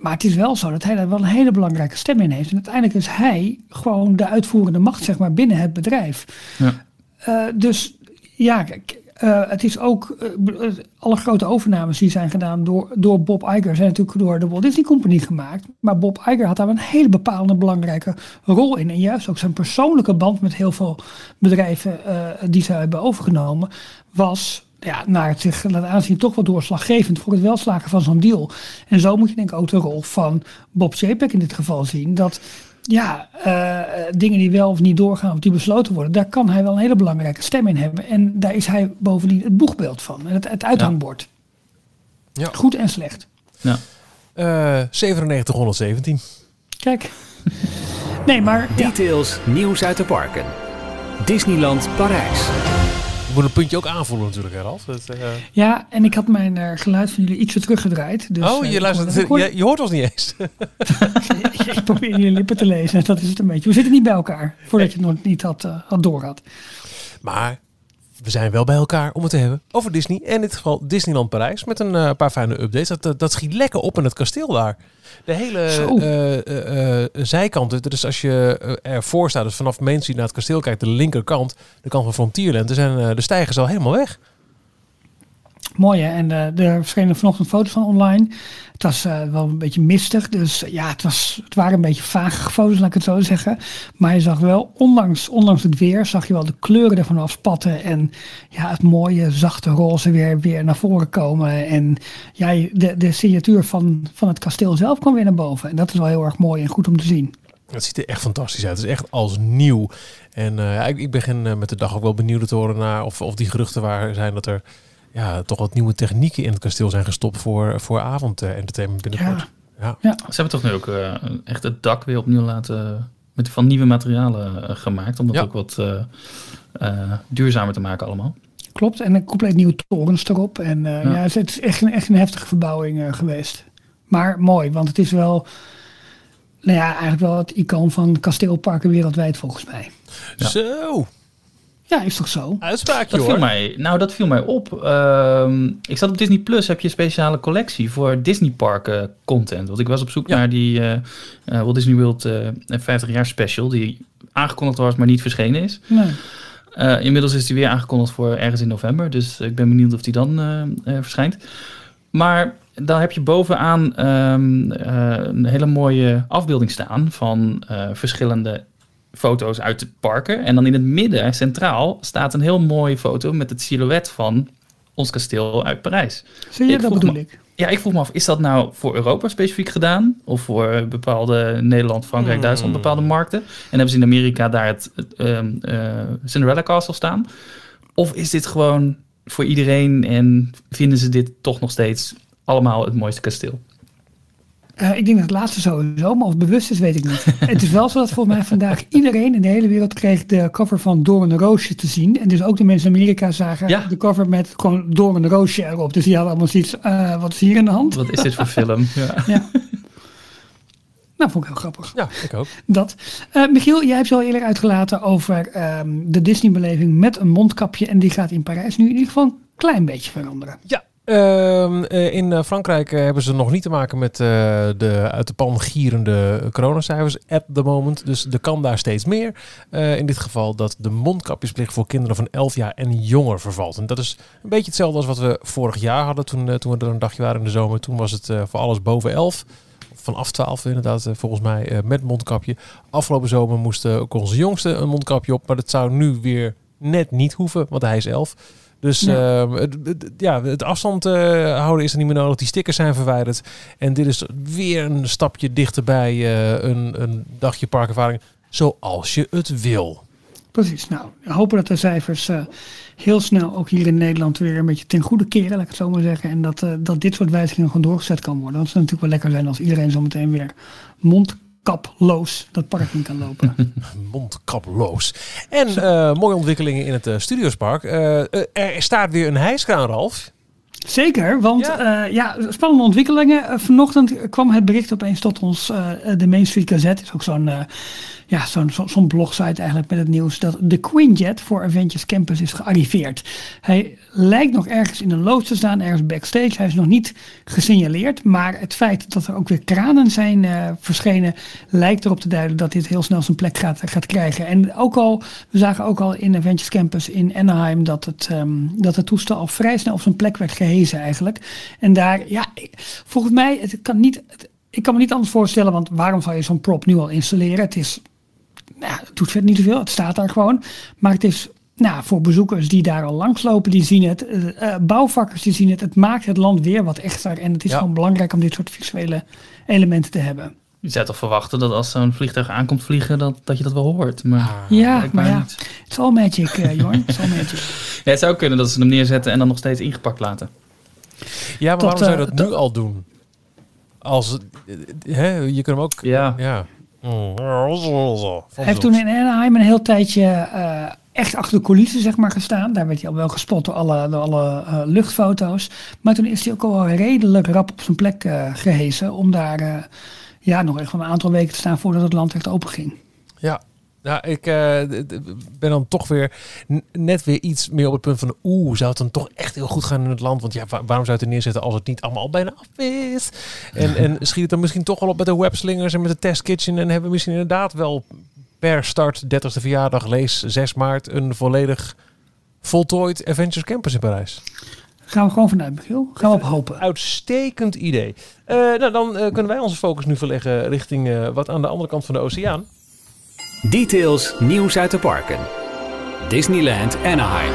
maar het is wel zo dat hij daar wel een hele belangrijke stem in heeft. En uiteindelijk is hij gewoon de uitvoerende macht zeg maar, binnen het bedrijf. Ja. Eh, dus ja, kijk, eh, het is ook eh, eh, alle grote overnames die zijn gedaan door, door Bob Iger zijn natuurlijk door de Walt Disney Company gemaakt. Maar Bob Iger had daar een hele bepaalde belangrijke rol in. En juist ook zijn persoonlijke band met heel veel bedrijven die ze hebben overgenomen was ja, naar het zich laten aanzien toch wel doorslaggevend voor het welslagen van zo'n deal. En zo moet je denk ik ook de rol van Bob Chapek in dit geval zien. Dat ja, eh, dingen die wel of niet doorgaan of die besloten worden, daar kan hij wel een hele belangrijke stem in hebben. En daar is hij bovendien het boegbeeld van. Het, het uithangbord. Ja. Goed en slecht. Ja. Eh 9717. Kijk. Nee, maar ja, Details, nieuws uit de parken. Disneyland Parijs. Je moet een puntje ook aanvoelen natuurlijk, Ralf. Eh, ja, en ik had mijn eh, geluid van jullie ietsje teruggedraaid. Dus, oh, eh, je, luistert, hoorde- je, je hoort ons niet eens. (laughs) (laughs) ik probeer jullie lippen te lezen. Dat is het een beetje. We zitten niet bij elkaar. Voordat je het nog niet had, eh, had. Maar we zijn wel bij elkaar om het te hebben over Disney. En in dit geval Disneyland Parijs. Met een eh, paar fijne updates. Dat, dat, dat schiet lekker op in het kasteel daar. De hele eh, zijkant. Dus als je ervoor staat, dus vanaf Main Street naar het kasteel kijkt, de linkerkant, de kant van Frontierland, er zijn de stijgers al helemaal weg. Mooi hè. En eh, er verschenen vanochtend foto's van online. Het was eh, wel een beetje mistig. Dus eh, ja, het, was, het waren een beetje vage foto's, laat ik het zo zeggen. Maar je zag wel, ondanks, ondanks het weer, zag je wel de kleuren ervan afspatten. En ja, het mooie, zachte roze weer, weer naar voren komen. En ja, de, de signatuur van, van het kasteel zelf kwam weer naar boven. En dat is wel heel erg mooi en goed om te zien. Het ziet er echt fantastisch uit. Het is echt als nieuw. En ik, ik begin met de dag ook wel benieuwd te horen naar of, of die geruchten waar zijn dat er ja, toch wat nieuwe technieken in het kasteel zijn gestopt voor, voor avondentertainment binnenkort. Ja. Ja, Ze hebben toch nu ook eh, echt het dak weer opnieuw laten met van nieuwe materialen eh, gemaakt. Om dat Ja. ook wat eh, duurzamer te maken allemaal. klopt. En een compleet nieuwe torens erop. En eh, Ja. ja. het is echt een, echt een heftige verbouwing eh, geweest. Maar mooi, want het is wel, nou ja, eigenlijk wel het icoon van kasteelparken wereldwijd volgens mij. Ja. Zo, Ja, is toch zo? uitspraakje Dat hoor. viel mij, nou, dat viel mij op. Ehm, ik zat op Disney Plus, heb je een speciale collectie voor Disney parken content. Want ik was op zoek Ja. naar die eh, eh, Walt Disney World eh 50 jaar special, die aangekondigd was, maar niet verschenen is. Nee. Eh, inmiddels is die weer aangekondigd voor ergens in november. Dus ik ben benieuwd of die dan eh, eh, verschijnt. Maar dan heb je bovenaan ehm, eh, een hele mooie afbeelding staan van eh, verschillende foto's uit de parken. En dan in het midden, centraal, staat een heel mooie foto met het silhouet van ons kasteel uit Parijs. Zie je, Ik dat bedoel me- ik. Ja, ik vroeg me af, is dat nou voor Europa specifiek gedaan? Of voor bepaalde Nederland, Frankrijk, Hmm. Duitsland, bepaalde markten? En hebben ze in Amerika daar het, het, ehm, eh, Cinderella Castle staan? Of is dit gewoon voor iedereen en vinden ze dit toch nog steeds allemaal het mooiste kasteel? Eh, ik denk dat het laatste sowieso, maar of het bewust is, weet ik niet. (laughs) het is wel zo dat volgens mij vandaag iedereen in de hele wereld kreeg de cover van Doorn Roosje te zien. En dus ook de mensen in Amerika zagen Ja. de cover met gewoon Doorn Roosje erop. Dus die hadden allemaal zoiets, eh, wat is hier in de hand? Wat is dit voor film? (laughs) Ja. Ja. Nou, vond ik heel grappig. Ja, ik ook. Dat. Eh, Michiel, jij hebt je al eerder uitgelaten over ehm, de Disney-beleving met een mondkapje. En die gaat in Parijs nu in ieder geval een klein beetje veranderen. Ja, ehm, eh, in eh, Frankrijk eh, hebben ze nog niet te maken met de uit de pan gierende coronacijfers at the moment. Dus er kan daar steeds meer. In dit geval dat de mondkapjesplicht voor kinderen van 11 jaar en jonger vervalt. En dat is een beetje hetzelfde als wat we vorig jaar hadden toen, toen we er een dagje waren in de zomer. Toen was het voor alles boven 11. Vanaf 12 inderdaad, volgens mij, met mondkapje. Afgelopen zomer moest ook onze jongste een mondkapje op. Maar dat zou nu weer net niet hoeven, want hij is elf. Dus Ja. ehm, het, het- ja, het afstand eh, houden is er niet meer nodig. Die stickers zijn verwijderd. En dit is weer een stapje dichterbij eh, een, een dagje parkervaring. Zoals je het wil. Precies. Nou, hopen dat de cijfers eh, heel snel ook hier in Nederland weer een beetje ten goede keren, laat ik het zo maar zeggen. En dat, dat dit soort wijzigingen gewoon doorgezet kan worden. Dat zou natuurlijk wel lekker zijn als iedereen zo meteen weer mondkaploos dat park in kan lopen. (laughs) Mondkaploos. En eh, mooie ontwikkelingen in het eh, Studiospark. Eh, er staat weer een hijskraan, Ralf. Zeker, want Ja. ja. ja, spannende ontwikkelingen. Vanochtend kwam het bericht opeens tot ons, de Main Street Gazette, is ook zo'n ja, zo'n zo, zo'n blogsite eigenlijk met het nieuws, dat de Quinjet voor Avengers Campus is gearriveerd. Hij lijkt nog ergens in een loods te staan, ergens backstage. Hij is nog niet gesignaleerd, maar het feit dat er ook weer kranen zijn eh, verschenen, lijkt erop te duiden dat dit heel snel zijn plek gaat, gaat krijgen. En ook al, we zagen ook al in Avengers Campus in Anaheim dat het, ehm, dat het toestel al vrij snel op zijn plek werd gehezen eigenlijk. En daar, ja, volgens mij, het kan niet, ik kan me niet anders voorstellen, want waarom zou je zo'n prop nu al installeren? Het is, nou, het doet verder niet zoveel, het staat daar gewoon. Maar het is, nou, voor bezoekers die daar al langslopen, die zien het. eh, eh, bouwvakkers die zien het. Het maakt het land weer wat echter. En het is Ja. gewoon belangrijk om dit soort visuele elementen te hebben. Je zou toch verwachten dat als zo'n vliegtuig aankomt vliegen, dat, dat je dat wel hoort. Maar Ja, blijkbaar maar ja, niet. it's all magic, eh Jorn. It's all magic. (laughs) Ja, het zou kunnen dat ze hem neerzetten en dan nog steeds ingepakt laten. Ja, maar waarom zou je eh, dat nu al doen? Als, het- eh, hè, je kunt hem ook... Ja. ja. Hij heeft toen in Anaheim een heel tijdje eh, echt achter de coulissen zeg maar, gestaan. Daar werd hij al wel gespot door alle, alle eh, luchtfoto's. Maar toen is hij ook al redelijk rap op zijn plek eh gehezen. Om daar ja, nog een aantal weken te staan voordat het land echt open ging. Ja, ja ik eh, ben dan toch weer net weer iets meer op het punt van... Oeh, zou het dan toch echt heel goed gaan in het land? Want ja, wa- waarom zou je het er neerzetten als het niet allemaal al bijna af is? En, (laughs) en schiet het dan misschien toch wel op met de webslingers en met de testkitchen... en hebben we misschien inderdaad wel per start 30ste verjaardag, lees 6 maart... een volledig voltooid Adventures Campus in Parijs. Gaan we gewoon vanuit, Michiel. Gaan we op hopen. Uitstekend idee. Eh, nou, dan eh, kunnen wij onze focus nu verleggen richting eh, wat aan de andere kant van de oceaan. Details nieuws uit de parken. Disneyland Anaheim.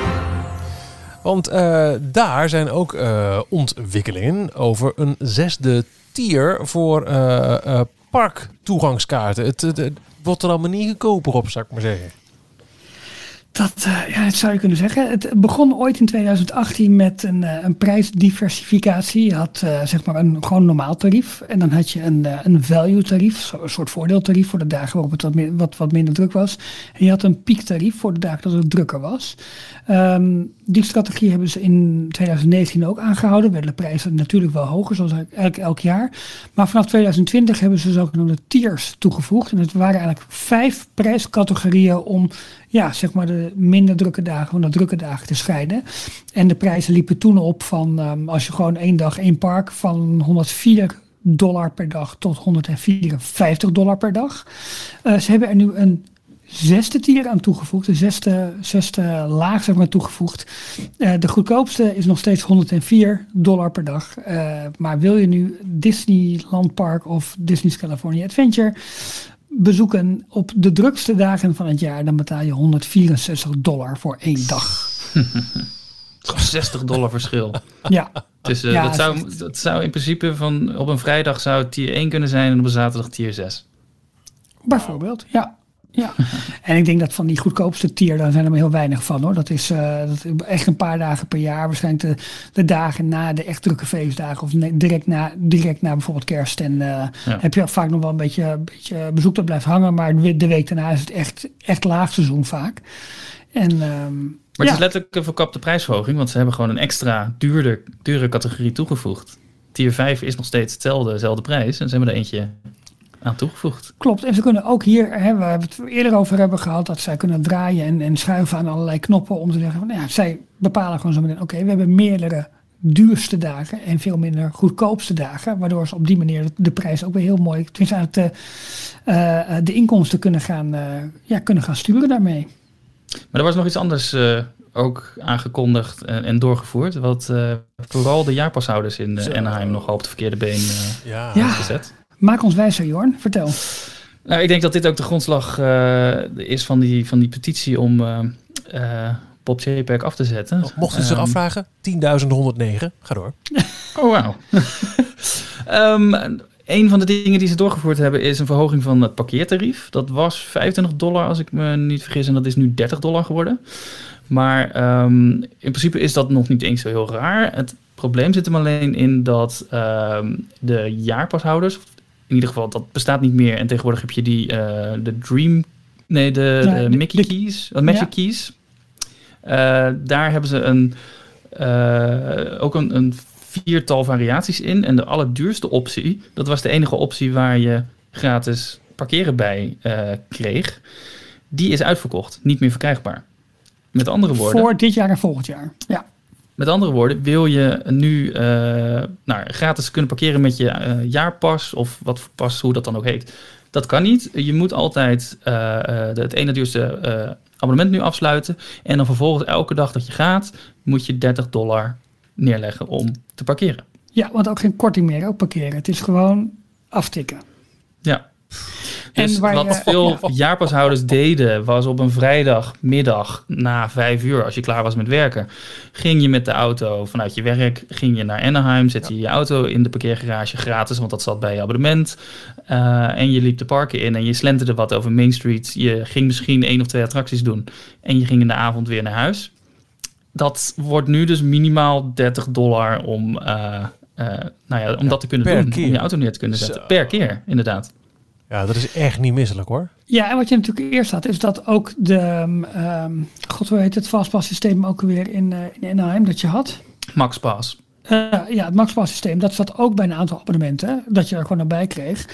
Want eh, daar zijn ook eh, ontwikkelingen over een zesde tier voor eh, parktoegangskaarten. Het, het, het wordt er allemaal niet goedkoper op, zou ik maar zeggen. Dat, eh, ja, dat zou je kunnen zeggen. Het begon ooit in 2018 met een, eh, een prijsdiversificatie. Je had eh, zeg maar een gewoon normaal tarief. En dan had je een, een value tarief, een soort voordeeltarief voor de dagen waarop het wat, wat, wat minder druk was. En je had een piektarief voor de dagen dat het drukker was. Ehm, die strategie hebben ze in 2019 ook aangehouden. Werden de prijzen natuurlijk wel hoger, zoals eigenlijk elk jaar. Maar vanaf 2020 hebben ze zogenaamde tiers toegevoegd. En het waren eigenlijk vijf prijscategorieën om ja, zeg maar de minder drukke dagen van de drukke dagen te scheiden. En de prijzen liepen toen op van ehm, als je gewoon één dag één park van 104 dollar per dag tot 154 dollar per dag. Eh, ze hebben er nu een zesde tier aan toegevoegd, de zesde, zesde laag zeg maar toegevoegd. Eh, de goedkoopste is nog steeds 104 dollar per dag. Eh, maar wil je nu Disneyland Park of Disney's California Adventure bezoeken op de drukste dagen van het jaar, dan betaal je 164 dollar voor één dag. (laughs) 60 dollar verschil. Ja, Dus eh, Ja, dat, zou, dat zou in principe van op een vrijdag zou het tier 1 kunnen zijn en op een zaterdag tier 6. bijvoorbeeld. Ja. Ja, (laughs) en ik denk dat van die goedkoopste tier, daar zijn er maar heel weinig van hoor. Dat is, eh, dat is echt een paar dagen per jaar. Waarschijnlijk de, de dagen na de echt drukke feestdagen. Of direct, na, direct na bijvoorbeeld kerst. En eh, Ja. heb je vaak nog wel een beetje, een beetje bezoek dat blijft hangen. Maar de week daarna is het echt, echt laagseizoen vaak. En, ehm, Maar het ja. is letterlijk een verkapte prijsverhoging, want ze hebben gewoon een extra duurder, dure categorie toegevoegd. Tier 5 is nog steeds hetzelfde, dezelfde prijs en ze hebben er eentje aan toegevoegd. Klopt, en ze kunnen ook hier, hè, waar we het eerder over hebben gehad, dat zij kunnen draaien en, en schuiven aan allerlei knoppen om te zeggen van, nou ja, zij bepalen gewoon zo meteen, oké, we hebben meerdere duurste dagen en veel minder goedkoopste dagen, waardoor ze op die manier de prijs ook weer heel mooi, tenminste de, eh, de inkomsten kunnen gaan, eh, ja, kunnen gaan sturen daarmee. Maar er was nog iets anders eh, ook aangekondigd en, en doorgevoerd, wat eh, vooral de jaarpashouders in eh, Zo. Anaheim nogal op de verkeerde been eh Ja. Ja. gezet. Maak ons wijzer, Jorn, vertel. Nou, ik denk dat dit ook de grondslag eh, is van die, van die petitie om eh, eh Bob JPEG af te zetten. Mochten ze zich Ehm, afvragen, 10.109. Ga door. (laughs) Oh, wauw. (laughs) Ehm, een van de dingen die ze doorgevoerd hebben is een verhoging van het parkeertarief. Dat was 25 dollar als ik me niet vergis en dat is nu 30 dollar geworden. Maar ehm, in principe is dat nog niet eens zo heel raar. Het probleem zit hem alleen in dat ehm, de jaarpashouders, in ieder geval dat bestaat niet meer en tegenwoordig heb je die eh, de Dream, nee de, Ja, de de- Mickey de- Keys, uh, Magic Ja. Keys. Eh, daar hebben ze een, eh, ook een, een viertal variaties in. En de allerduurste optie, dat was de enige optie waar je gratis parkeren bij kreeg. Die is uitverkocht, niet meer verkrijgbaar. Met andere woorden, Voor dit jaar en volgend jaar. Ja. Met andere woorden, wil je nu eh, nou, gratis kunnen parkeren met je eh, jaarpas of wat voor pas, hoe dat dan ook heet. Dat kan niet. Je moet altijd eh, het ene duurste abonnement nu afsluiten. En dan vervolgens elke dag dat je gaat, moet je 30 dollar neerleggen om te parkeren. ja, want ook geen korting meer op parkeren. Het is gewoon aftikken. Ja. En Dus wat je- veel jaarpashouders deden, was op een vrijdagmiddag na vijf uur, als je klaar was met werken, ging je met de auto vanuit je werk, ging je naar Anaheim, zette je je auto in de parkeergarage gratis, want dat zat bij je abonnement. Eh, en je liep de parken in en je slenterde wat over Main Street. Je ging misschien één of twee attracties doen en je ging in de avond weer naar huis. Dat wordt nu dus minimaal 30 dollar om, eh, eh, nou ja, om dat te kunnen doen, keer. om je auto neer te kunnen zetten. Zo. Per keer, inderdaad. Ja, dat is echt niet misselijk hoor. Ja, en wat je natuurlijk eerst had, is dat ook de, ehm, god hoe heet het, fastpass systeem ook weer in, eh, in Anaheim dat je had. Max Pass. Eh, ja, het MaxPass systeem, dat zat ook bij een aantal abonnementen, dat je er gewoon naar bij kreeg.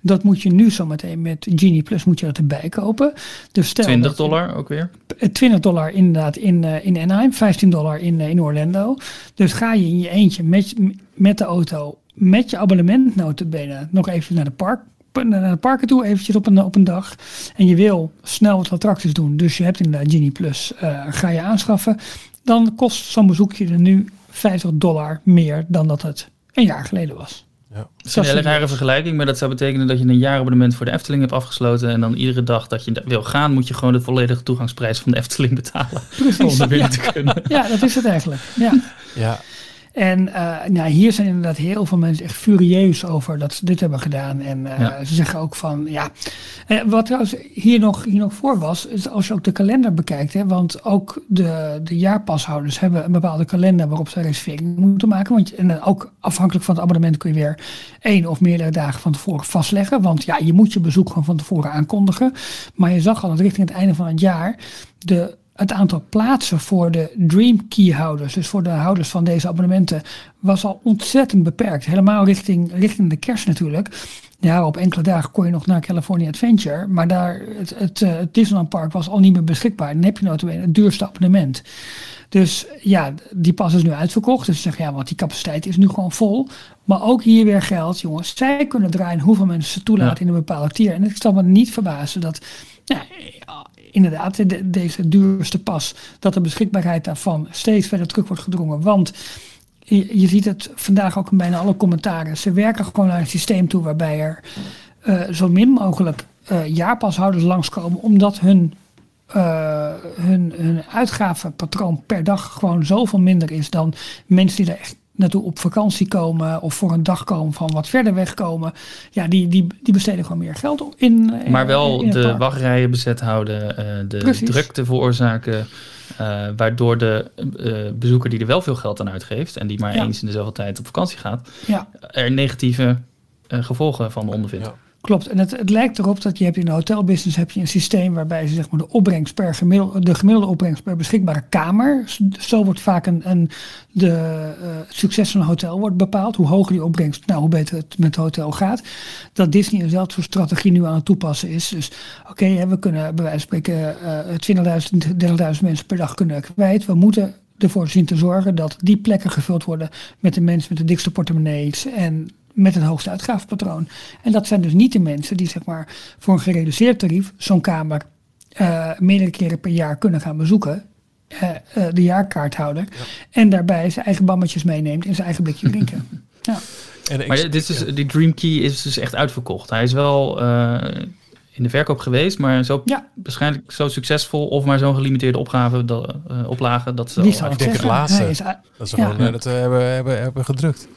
Dat moet je nu zometeen met Genie Plus moet je dat erbij kopen. Dus stel 20 dat je- dollar ook weer. eh, 20 dollar inderdaad in, eh, in Anaheim, 15 dollar in, eh, in Orlando. Dus ga je in je eentje met, met de auto, met je abonnement notabene, nog even naar de, park, naar de parken toe, eventjes op een, op een dag. En je wil snel wat attracties doen, dus je hebt inderdaad Genie Plus, eh, ga je aanschaffen. Dan kost zo'n bezoekje er nu 50 dollar meer dan dat het een jaar geleden was. Dat is een hele rare vergelijking, maar dat zou betekenen dat je een jaarabonnement voor de Efteling hebt afgesloten. En dan iedere dag dat je wil gaan, moet je gewoon de volledige toegangsprijs van de Efteling betalen. (laughs) Om er binnen te kunnen. Ja, dat is het eigenlijk. Ja. Ja, En eh, nou, hier zijn inderdaad heel veel mensen echt furieus over dat ze dit hebben gedaan. En eh, Ja. ze zeggen ook van, ja. Eh, wat trouwens hier nog, hier nog voor was, is als je ook de kalender bekijkt. Hè, want ook de, de jaarpashouders hebben een bepaalde kalender waarop ze reservering moeten maken. Want, en ook afhankelijk van het abonnement kun je weer één of meerdere dagen van tevoren vastleggen. Want ja, je moet je bezoek gewoon van tevoren aankondigen. Maar je zag al dat richting het einde van het jaar de het aantal plaatsen voor de Dream Key houders, dus voor de houders van deze abonnementen, was al ontzettend beperkt. Helemaal richting, richting de kerst natuurlijk. Ja, op enkele dagen kon je nog naar California Adventure, maar daar, het, het, eh, het Disneyland Park was al niet meer beschikbaar. Dan heb je notabene het duurste abonnement. Dus ja, die pas is nu uitverkocht. Dus ze zeggen ja, want die capaciteit is nu gewoon vol. Maar ook hier weer geldt, jongens, zij kunnen draaien hoeveel mensen ze toelaten Ja. in een bepaalde tier. En ik zal me niet verbazen dat, ja, inderdaad, de- deze duurste pas, dat de beschikbaarheid daarvan steeds verder terug wordt gedrongen. Want je, je ziet het vandaag ook in bijna alle commentaren. Ze werken gewoon naar een systeem toe waarbij er eh, zo min mogelijk eh, jaarpashouders langskomen, omdat hun, eh, hun, hun uitgavenpatroon per dag gewoon zoveel minder is dan mensen die er echt naartoe op vakantie komen of voor een dag komen van wat verder weg komen. Ja, die, die, die besteden gewoon meer geld in. eh, Maar wel in de park. wachtrijen bezet houden, eh, de Precies. drukte veroorzaken. eh, waardoor de eh, bezoeker die er wel veel geld aan uitgeeft en die maar Ja. eens in dezelfde tijd op vakantie gaat, Ja. er negatieve eh, gevolgen van ondervindt. Ja. Klopt, en het, het lijkt erop dat je hebt in de hotelbusiness heb je een systeem waarbij ze zeg maar de opbrengst per gemiddelde, de gemiddelde opbrengst per beschikbare kamer. Zo wordt vaak een, een de eh, succes van een hotel wordt bepaald. Hoe hoger die opbrengst, nou hoe beter het met het hotel gaat. Dat Disney eenzelfde soort strategie nu aan het toepassen is. Dus oké, we kunnen bij wijze van spreken eh 20.000, 30.000 mensen per dag kunnen kwijt. We moeten ervoor zien te zorgen dat die plekken gevuld worden met de mensen met de dikste portemonnees en met het hoogste uitgavenpatroon. En dat zijn dus niet de mensen die zeg maar voor een gereduceerd tarief zo'n kamer eh, meerdere keren per jaar kunnen gaan bezoeken. eh, eh, de jaarkaarthouder. En daarbij zijn eigen bammetjes meeneemt en zijn eigen blikje drinken. (laughs) ja. En Maar dit is dus, die Dream Key is dus echt uitverkocht. Hij is wel, eh, in de verkoop geweest, maar zo Ja. waarschijnlijk zo succesvol of maar zo'n gelimiteerde opgave, dat, eh, oplage, dat ze Die al ik denk het laatste. Is Dat ze Ja. gewoon dat we hebben, hebben, hebben gedrukt.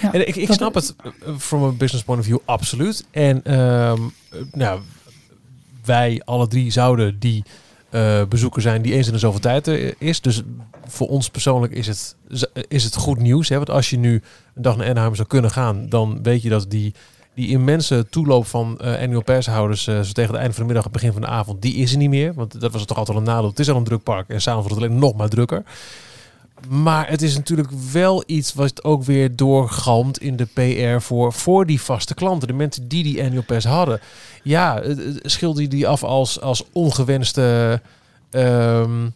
Ja, En ik, ik snap het eh, from a business point of view absoluut. En eh, nou, wij alle drie zouden die eh, bezoeker zijn die eens in de zoveel tijd is. Dus voor ons persoonlijk is het, is het goed nieuws. Hè? Want als je nu een dag naar Anaheim zou kunnen gaan, dan weet je dat die, die immense toeloop van eh annual pershouders zo tegen het einde van de middag, het begin van de avond, die is er niet meer. Want dat was toch altijd een nadeel. Het is al een druk park en s'avonds wordt het alleen nog maar drukker. Maar het is natuurlijk wel iets wat ook weer doorgalmt in de PR voor, voor die vaste klanten. De mensen die die annual pass hadden. Ja, schilder je die af als, als ongewenste... ehm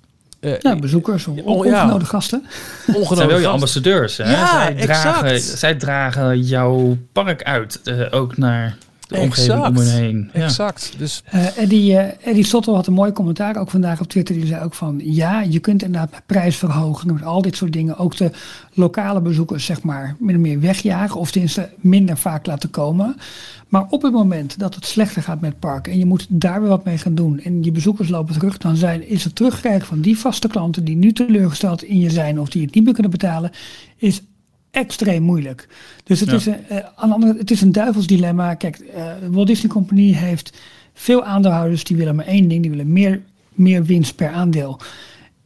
eh, ja, bezoekers oh, ja. ongenodigde gasten. Ongenode zijn wel je ambassadeurs. Hè? Ja, zij, dragen, exact. zij dragen jouw park uit, eh, ook naar de omgeving om Exact. hen heen. Ja. Exact. Dus Eh, Eddie, eh, Eddie Sottel had een mooi commentaar ook vandaag op Twitter. Die zei ook van ja, je kunt inderdaad prijsverhogingen met al dit soort dingen ook de lokale bezoekers zeg maar min of meer wegjagen of tenminste minder vaak laten komen. Maar op het moment dat het slechter gaat met het park en je moet daar weer wat mee gaan doen en je bezoekers lopen terug, dan zijn, is het terugkrijgen van die vaste klanten die nu teleurgesteld in je zijn of die het niet meer kunnen betalen, is extreem moeilijk. Dus het, Ja. is, een, eh, aan de andere, het is een duivels dilemma. Kijk, eh, Walt Disney Company heeft veel aandeelhouders die willen maar één ding, die willen meer, meer winst per aandeel.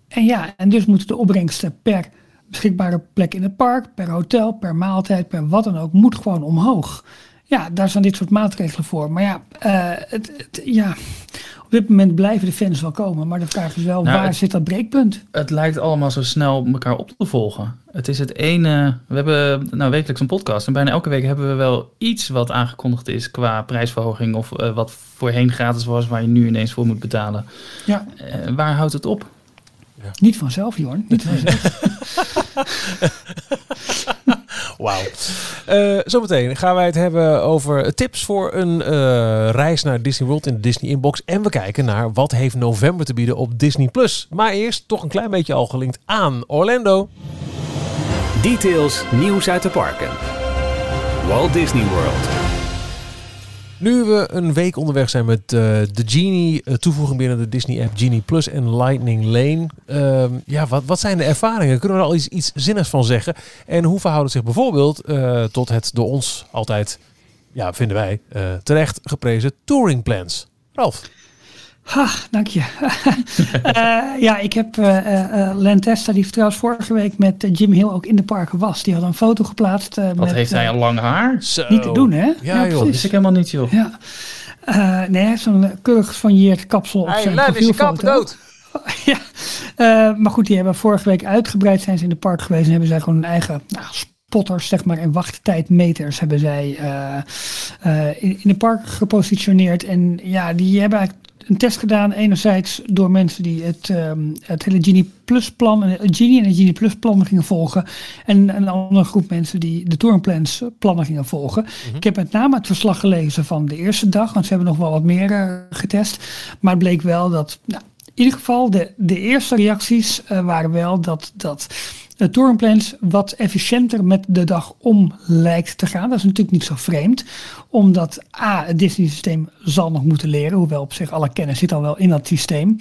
En ja, en dus moeten de opbrengsten per beschikbare plek in het park, per hotel, per maaltijd, per wat dan ook, moet gewoon omhoog. Ja, daar zijn dit soort maatregelen voor. Maar ja, eh, het, het- ja, op dit moment blijven de fans wel komen. Maar de vraag is wel, Nou, waar het- zit dat breekpunt? Het lijkt allemaal zo snel elkaar op te volgen. Het is het ene. We hebben nou wekelijks een podcast. En bijna elke week hebben we wel iets wat aangekondigd is qua prijsverhoging. Of eh, wat voorheen gratis was, waar je nu ineens voor moet betalen. Ja, Eh, waar houdt het op? niet vanzelf, Jorn. Niet (laughs) vanzelf. (laughs) Wauw. Eh, zometeen gaan wij het hebben over tips voor een eh, reis naar Disney World in de Disney Inbox. En we kijken naar wat heeft november te bieden op Disney+. Plus. Maar eerst toch een klein beetje al gelinkt aan Orlando. Details, nieuws uit de parken. Walt Disney World. Nu we een week onderweg zijn met eh, de Genie eh, toevoeging binnen de Disney app Genie Plus en Lightning Lane. Ehm, ja, wat, wat zijn de ervaringen? Kunnen we er al iets, zinnigs van zeggen? En hoe verhoudt het zich bijvoorbeeld eh, tot het door ons altijd, ja, vinden wij, terecht geprezen touring plans? Ralf. Ha, dank je. (laughs) Eh, ja, ik heb eh eh, eh, Len Testa, die trouwens vorige week met Jim Hill ook in de parken was. Die had een foto geplaatst. eh, Wat met, heeft hij al lang haar? Zo. Niet te doen, hè? Ja, joh. Dat wist ik helemaal niet, joh. Ja. Eh, nee, hij heeft zo'n keurig gesoigneerd kapsel op zijn profielfoto. (laughs) ja, Eh, maar goed, die hebben vorige week uitgebreid zijn ze in de park geweest en hebben zij gewoon hun eigen nou, spotters, zeg maar, en wachttijdmeters hebben zij eh, eh, in, in de park gepositioneerd. En ja, die hebben eigenlijk een test gedaan. Enerzijds door mensen die het, ehm, het hele Genie Plus plan, eh, het Genie en het Genie Plus plan gingen volgen. En een andere groep mensen die de Touringplans plannen gingen volgen. Ik heb met name het verslag gelezen van de eerste dag, want ze hebben nog wel wat meer eh, getest. Maar het bleek wel dat, nou, in ieder geval de, de eerste reacties eh, waren wel dat, dat de touringplans wat efficiënter met de dag om lijkt te gaan. Dat is natuurlijk niet zo vreemd, omdat A, het Disney systeem zal nog moeten leren, hoewel op zich alle kennis zit al wel in dat systeem.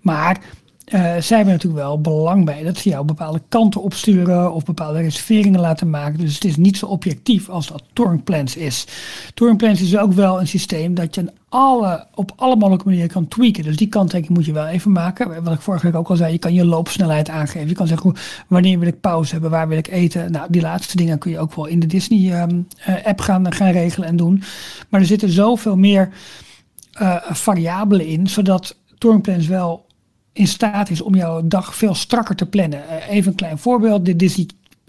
Maar eh, zij hebben natuurlijk wel belang bij dat ze jou bepaalde kanten opsturen of bepaalde reserveringen laten maken. Dus het is niet zo objectief als dat Touringplans is. Touringplans is ook wel een systeem dat je op alle mogelijke manieren kan tweaken. Dus die kanttekening moet je wel even maken. Wat ik vorige week ook al zei, je kan je loopsnelheid aangeven. Je kan zeggen, wanneer wil ik pauze hebben, waar wil ik eten. Nou, die laatste dingen kun je ook wel in de Disney-app gaan, gaan regelen en doen. Maar er zitten zoveel meer eh, variabelen in, zodat Touringplans wel in staat is om jouw dag veel strakker te plannen. Eh, even een klein voorbeeld. De Disney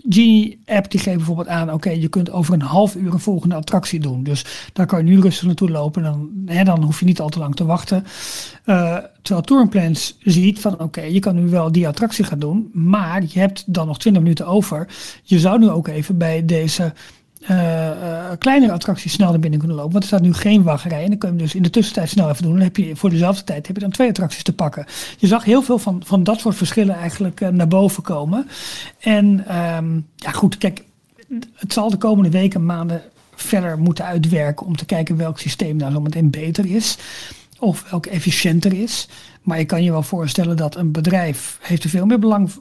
Genie app die geeft bijvoorbeeld aan, oké, je kunt over een half uur een volgende attractie doen. Dus daar kan je nu rustig naartoe lopen. Dan, hè, dan hoef je niet al te lang te wachten. Eh, terwijl Touringplans ziet van, oké, je kan nu wel die attractie gaan doen, maar je hebt dan nog 20 minuten over. Je zou nu ook even bij deze eh, eh, kleinere attracties snel naar binnen kunnen lopen. Want er staat nu geen wachtrij. En dan kun je hem dus in de tussentijd snel even doen. Dan heb je voor dezelfde tijd heb je dan twee attracties te pakken. Je zag heel veel van, van dat soort verschillen eigenlijk eh, naar boven komen. En ehm, ja goed, kijk, het zal de komende weken, maanden verder moeten uitwerken om te kijken welk systeem nou zo meteen beter is. Of welk efficiënter is. Maar je kan je wel voorstellen dat een bedrijf heeft er veel meer belang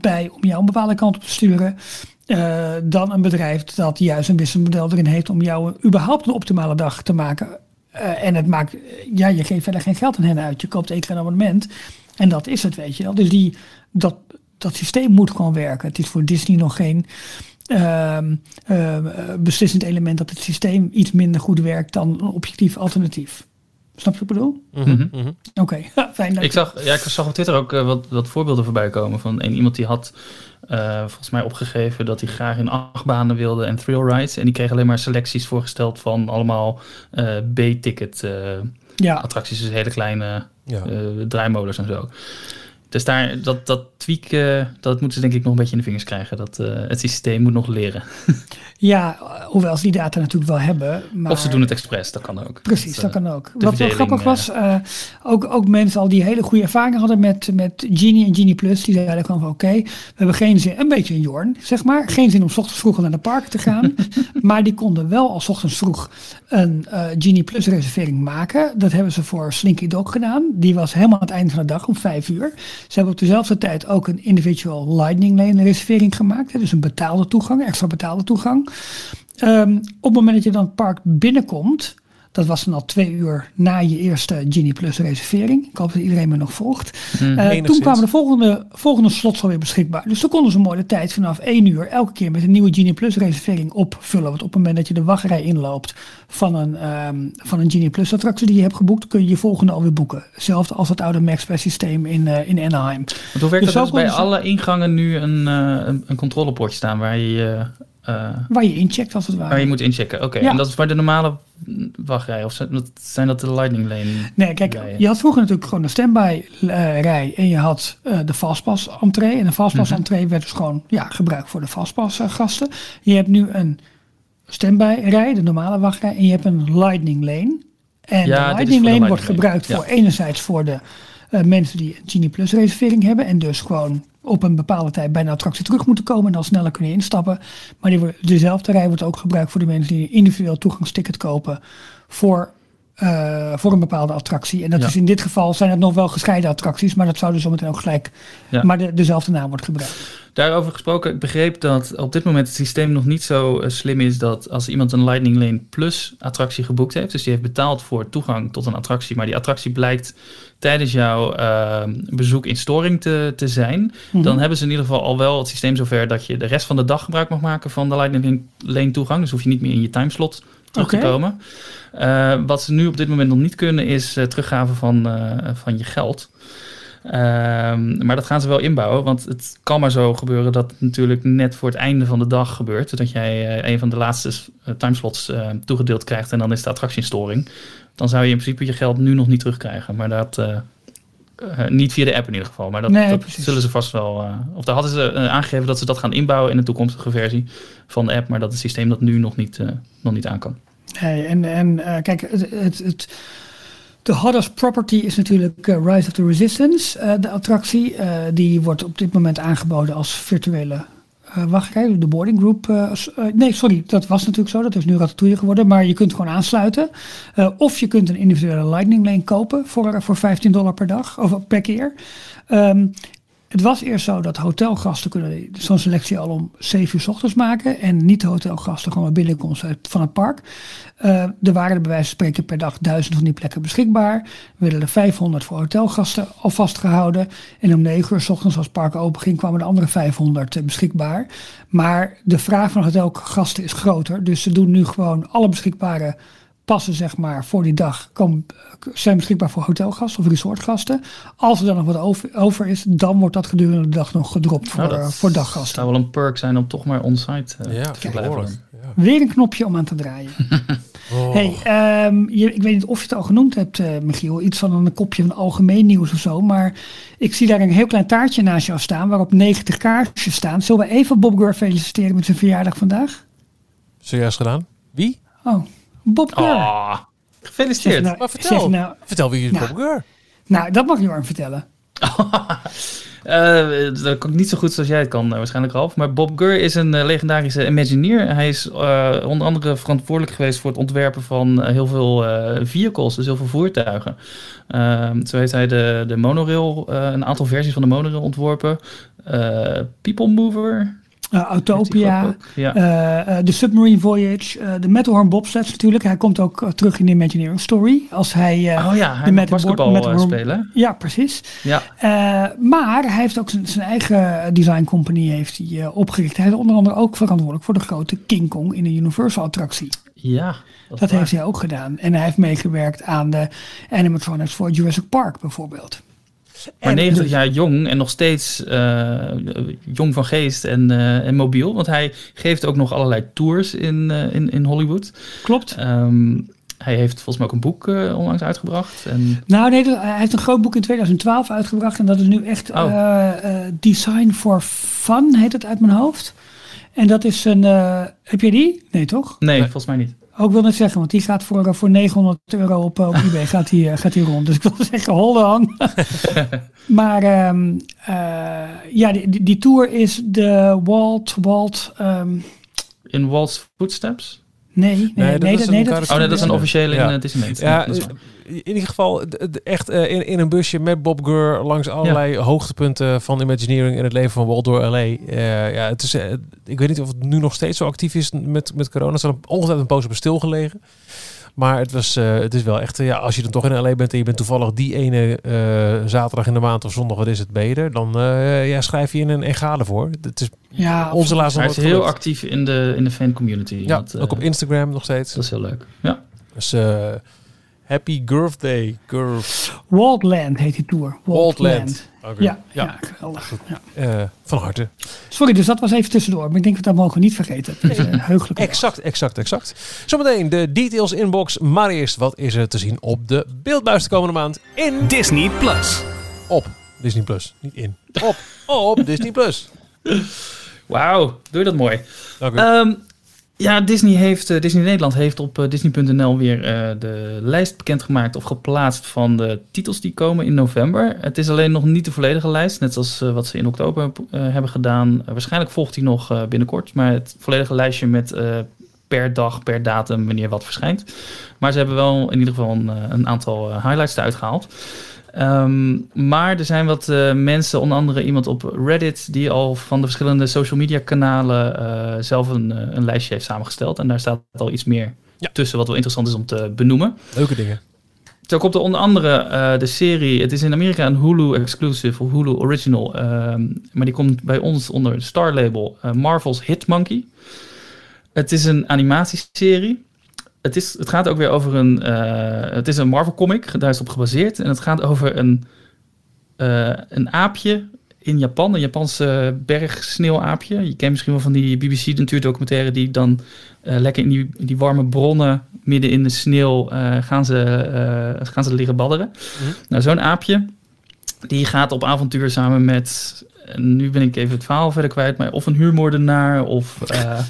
bij om jou een bepaalde kant op te sturen. Uh, dan een bedrijf dat juist een businessmodel erin heeft om jou überhaupt een optimale dag te maken. Uh, en het maakt, ja, je geeft verder geen geld aan hen uit. Je koopt één keer een abonnement. En dat is het, weet je wel. Dus die, dat, dat systeem moet gewoon werken. Het is voor Disney nog geen uh, uh, beslissend element dat het systeem iets minder goed werkt dan een objectief alternatief. Snap je wat ik bedoel? Mhm, mhm. Oké, okay. (laughs) fijn. Dank ik zag, ja, ik zag op Twitter ook uh, wat, wat voorbeelden voorbij komen van een, iemand die had uh, volgens mij opgegeven dat hij graag in achtbanen wilde en thrill rides. En die kreeg alleen maar selecties voorgesteld van allemaal uh, B-ticket ja. attracties, dus hele kleine Ja. draaimolens en zo. Dus daar, dat, dat tweaken, dat moeten ze denk ik nog een beetje in de vingers krijgen. Dat het systeem moet nog leren. (laughs) Ja, hoewel ze die data natuurlijk wel hebben. Maar... Of ze doen het expres, dat kan ook. Precies, dat, dat kan ook. Wat wel grappig was, ook, ook mensen al die hele goede ervaringen hadden met, met Genie en Genie Plus, die zeiden gewoon van oké, okay, we hebben geen zin, een beetje een Jorn, zeg maar, geen zin om s ochtends vroeg naar de park te gaan. (laughs) maar die konden wel al s ochtends vroeg een Genie Plus reservering maken. Dat hebben ze voor Slinky Dog gedaan. Die was helemaal aan het einde van de dag om vijf uur. Ze hebben op dezelfde tijd ook een individual Lightning Lane reservering gemaakt. Dus een betaalde toegang, extra betaalde toegang. Um, op het moment dat je dan het park binnenkomt, dat was dan al twee uur na je eerste Genie Plus reservering. Ik hoop dat iedereen me nog volgt. Hmm. Mm, uh, toen kwamen de volgende, volgende slots alweer beschikbaar. Dus toen konden ze mooi de tijd vanaf één uur elke keer met een nieuwe Genie Plus reservering opvullen. Want op het moment dat je de wachtrij inloopt van een, um, van een Genie Plus attractie die je hebt geboekt, kun je je volgende alweer boeken. Hetzelfde als het oude MaxPass systeem in, uh, in Anaheim. Want hoe werkt dus dat dus bij alle ingangen nu een, uh, een, een controlepoortje staan waar je... Uh, waar je incheckt als het ware. Waar je moet inchecken, oké. Okay. Ja. En dat is bij de normale wachtrij? Of zijn dat de Lightning Lane? Nee, kijk, rijen? je had vroeger natuurlijk gewoon een standby uh, rij en je had uh, de fastpass entree. En de fastpass Mhm. entree werd dus gewoon ja, gebruikt voor de fastpass gasten. Je hebt nu een standby rij, de normale wachtrij, en je hebt een Lightning Lane. En ja, de Lightning Lane de wordt gebruikt voor enerzijds voor de mensen die een Genie Plus reservering hebben en dus gewoon op een bepaalde tijd bij een attractie terug moeten komen en dan sneller kunnen instappen. Maar die, dezelfde rij wordt ook gebruikt voor de mensen die een individueel toegangsticket kopen voor, uh, voor een bepaalde attractie. En dat Ja. is in dit geval zijn het nog wel gescheiden attracties, maar dat zou dus zometeen ook gelijk, Ja. maar de, dezelfde naam wordt gebruikt. Daarover gesproken, ik begreep dat op dit moment het systeem nog niet zo uh, slim is dat als iemand een Lightning Lane Plus attractie geboekt heeft, dus die heeft betaald voor toegang tot een attractie, maar die attractie blijkt tijdens jouw uh, bezoek in storing te, te zijn, mm Mhm. dan hebben ze in ieder geval al wel het systeem zover dat je de rest van de dag gebruik mag maken van de Lightning Lane toegang. Dus hoef je niet meer in je timeslot terug te komen. Uh, wat ze nu op dit moment nog niet kunnen is uh, teruggave van, uh, van je geld. Um, maar dat gaan ze wel inbouwen, want het kan maar zo gebeuren dat het natuurlijk net voor het einde van de dag gebeurt. Dat jij uh, een van de laatste uh, timeslots uh, toegedeeld krijgt en dan is de attractie in storing. Dan zou je in principe je geld nu nog niet terugkrijgen. Maar dat niet via de app in ieder geval. Maar dat, Nee, dat zullen ze vast wel. of daar hadden ze aangegeven dat ze dat gaan inbouwen in de toekomstige versie van de app. Maar dat het systeem dat nu nog niet, nog niet aan kan. Nee, en, en kijk, het, het, het, de hottest property is natuurlijk uh, Rise of the Resistance, uh, de attractie. Uh, die wordt op dit moment aangeboden als virtuele wachtrij, de boarding group. Nee, sorry, dat was natuurlijk zo. Dat is nu Ratatouille geworden. Maar je kunt gewoon aansluiten. Of je kunt een individuele Lightning Lane kopen voor, voor 15 dollar per dag of per keer. Um, het was eerst zo dat hotelgasten kunnen zo'n selectie al om 7 uur s ochtends maken. En niet de hotelgasten gewoon maar binnenkomst van het park. Uh, er waren er bij wijze van spreken per dag duizend van die plekken beschikbaar. We werden er 500 voor hotelgasten al vastgehouden. En om 9 uur s ochtends als het park open ging kwamen de andere 500 beschikbaar. Maar de vraag van hotelgasten is groter. Dus ze doen nu gewoon alle beschikbare passen zeg maar voor die dag komen, zijn beschikbaar voor hotelgasten of resortgasten. Als er dan nog wat over, over is, dan wordt dat gedurende de dag nog gedropt voor, nou, voor daggasten. Het zou wel een perk zijn om toch maar onsite uh, Ja, te blijven. behoorlijk. Ja. Weer een knopje om aan te draaien. (laughs) Oh. Hey, um, je, ik weet niet of je het al genoemd hebt, uh, Michiel. Iets van een kopje van algemeen nieuws of zo. Maar ik zie daar een heel klein taartje naast jou staan. Waarop 90 kaarsjes staan. Zullen we even Bob Gurr feliciteren met zijn verjaardag vandaag? Zojuist gedaan. Wie? Oh, Bob Gurr. Oh, gefeliciteerd. Nou, maar vertel. zeg nou, vertel wie is nou, Bob Gurr? Nou, dat mag Jorn vertellen. (laughs) Eh, dat kan ik niet zo goed zoals jij het kan, eh, waarschijnlijk Ralf. Maar Bob Gurr is een eh, legendarische Imagineer. Hij is eh, onder andere verantwoordelijk geweest voor het ontwerpen van eh, heel veel eh, vehicles, dus heel veel voertuigen. Ehm, zo heeft hij de, de monorail, eh, een aantal versies van de monorail ontworpen. Eh, People Mover. Hij Autopia. Ja. eh, eh, de Submarine Voyage, eh, de Matterhorn bobsleds natuurlijk. Hij komt ook eh, terug in de Imagineering Story. Als hij, eh, oh ja, hij de basketbal eh, Matterhorn- spelen. ja, precies. Ja. Eh, maar hij heeft ook zijn, eigen design company heeft hij, eh, opgericht. Hij is onder andere ook verantwoordelijk voor de grote King Kong in de Universal attractie. Ja, Dat heeft hij ook gedaan. En hij heeft meegewerkt aan de animatronics voor Jurassic Park bijvoorbeeld. Maar En 90 dus- jaar jong en nog steeds eh, jong van geest en, eh, en mobiel. Want hij geeft ook nog allerlei tours in, eh, in, in Hollywood. Klopt. Ehm, hij heeft volgens mij ook een boek eh, onlangs uitgebracht. En, Nou nee, hij heeft een groot boek in 2012 uitgebracht. En dat is nu echt Oh. eh, eh, Design for Fun, heet het uit mijn hoofd. En dat is een... eh, heb je die? Nee, toch? nee, Nee. volgens mij niet. Ook wil net zeggen, want die gaat voor, voor 900 euro op, eh, op eBay (laughs) gaat die, eh, gaat die rond. Dus ik wil (laughs) zeggen, hold on. (laughs) maar ehm, eh, ja, die, die, tour is de Walt, Walt, ehm, In Walt's Footsteps? nee, nee, nee, dat nee, is dat, een nee, dat karakter- Oh nee, dat is een Ja. officiële Ja. in uh, Disneyland. Ja, dat is waar. In ieder geval echt eh, in, in een busje met Bob Gurr langs allerlei hoogtepunten van Imagineering in het leven van Walt door LA. Eh, ja, het is, eh, ik weet niet of het nu nog steeds zo actief is met, met corona. Het zal ongetwijfeld een poos op stilgelegen. Maar het, was, eh, het is wel echt, ja, als je dan toch in LA bent en je bent toevallig die ene eh, zaterdag in de maand of zondag, wat is het, beter, dan eh, ja, schrijf je in een engade voor. Het is Ja, onze laatste Hij is heel gelukt. actief in de, in de fan community. Ja, Dat, ook op Instagram nog steeds. Dat is heel leuk. Ja. Dus eh, Happy Girth Day. Girth. Waldland heet die tour. Waldland. Oké. Ja, Ja. ja. geweldig. Ja. Eh, van harte. Sorry, dus dat was even tussendoor. Maar ik denk dat dat mogen we niet vergeten. Het is (laughs) een heugelijke dag. Exact, exact, exact. Zometeen de details inbox. Maar eerst, wat is er te zien op de beeldbuis de komende maand? In, Disney Plus. op Disney Plus. Niet in. Op, op Disney Plus. Wauw, doe je dat mooi. Dank u. Ehm, ja, Disney, heeft, eh, Disney Nederland heeft op eh, Disney.nl weer eh, de lijst bekendgemaakt of geplaatst van de titels die komen in november. Het is alleen nog niet de volledige lijst, net als wat ze in oktober hebben gedaan. Waarschijnlijk volgt die nog binnenkort, maar het volledige lijstje met per dag, per datum, wanneer wat verschijnt. Maar ze hebben wel in ieder geval een, een aantal highlights eruit gehaald. Ehm, maar er zijn wat eh, mensen, onder andere iemand op Reddit, die al van de verschillende social media kanalen eh, zelf een, eh, een lijstje heeft samengesteld. En daar staat al iets meer Ja. tussen wat wel interessant is om te benoemen. Leuke dingen. Zo komt er onder andere eh, de serie, het is in Amerika een Hulu exclusive of Hulu original, ehm, maar die komt bij ons onder het Star label eh, Marvel's Hit Monkey. Het is een animatieserie. Het, is, het gaat ook weer over een, eh, het is een Marvel comic, daar is het op gebaseerd. En het gaat over een, eh, een aapje in Japan, een Japanse bergsneeuwaapje. Je kent misschien wel van die BBC natuurdocumentaire die dan eh, lekker in die, die warme bronnen midden in de sneeuw eh, gaan, ze, eh, gaan ze liggen badderen. Mhm. Nou, zo'n aapje, die gaat op avontuur samen met, en nu ben ik even het verhaal verder kwijt, maar of een huurmoordenaar of... eh, (laughs)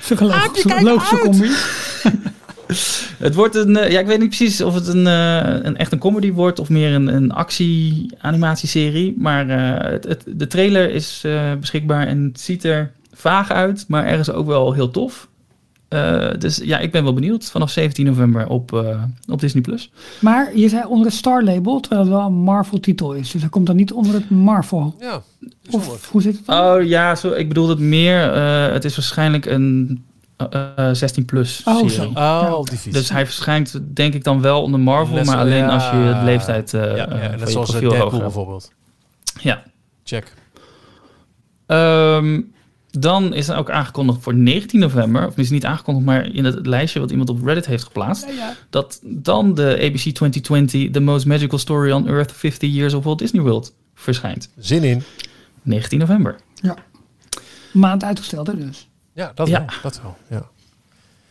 Psychologische logische combi. (laughs) (laughs) het wordt een, eh, ja, ik weet niet precies of het een, eh, een echt een comedy wordt of meer een, een actie-animatieserie. Maar eh, het, het, de trailer is eh, beschikbaar en het ziet er vaag uit, maar ergens ook wel heel tof. Eh, dus ja, ik ben wel benieuwd. Vanaf 17 november op, eh, op Disney+. Plus. Maar je zei onder het Star label, terwijl het wel een Marvel titel is. Dus hij komt dan niet onder het Marvel. Ja. Of hoe zit het dan? Oh ja, zo, ik bedoel het meer. eh, het is waarschijnlijk een eh, 16 plus Oh, serie. zo. Oh, Ja. die. Dus hij verschijnt denk ik dan wel onder Marvel, maar alleen ja. als je het leeftijd eh ja, ja, eh, van net je zoals eh, profiel Deadpool bijvoorbeeld. Ja. Check. Ehm, dan is er ook aangekondigd voor 19 november, of is niet aangekondigd, maar in het lijstje wat iemand op Reddit heeft geplaatst, Ja, ja. dat dan de ABC 2020 The Most Magical Story on Earth 50 Years of Walt Disney World verschijnt. Zin in. 19 november. Maand uitgesteld hè dus. Ja, dat Ja. wel. Dat wel. Ja.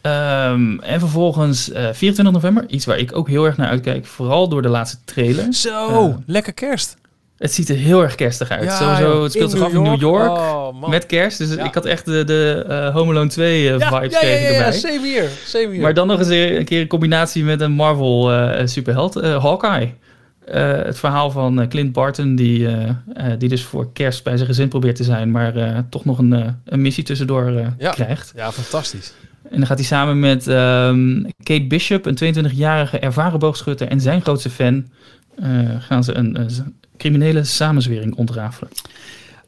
Ehm, en vervolgens eh, 24 november, iets waar ik ook heel erg naar uitkijk, vooral door de laatste trailer. Zo, Eh, lekker kerst. Het ziet er heel erg kerstig uit. Ja, Sowieso, het speelt zich af in New York. Oh, man. Met kerst, dus Ja. ik had echt de, de eh, Home Alone 2 eh, ja, vibes ja, kreeg ik erbij. same. Same. Maar dan nog eens een keer in combinatie met een Marvel eh, superheld, eh, Hawkeye. Eh, het verhaal van eh, Clint Barton, die, eh, die dus voor kerst bij zijn gezin probeert te zijn, maar toch nog een, een missie tussendoor Ja. krijgt. Ja, fantastisch. En dan gaat hij samen met ehm, Kate Bishop, een 22-jarige ervaren boogschutter en zijn grootste fan, gaan ze een, een criminele samenzwering ontrafelen.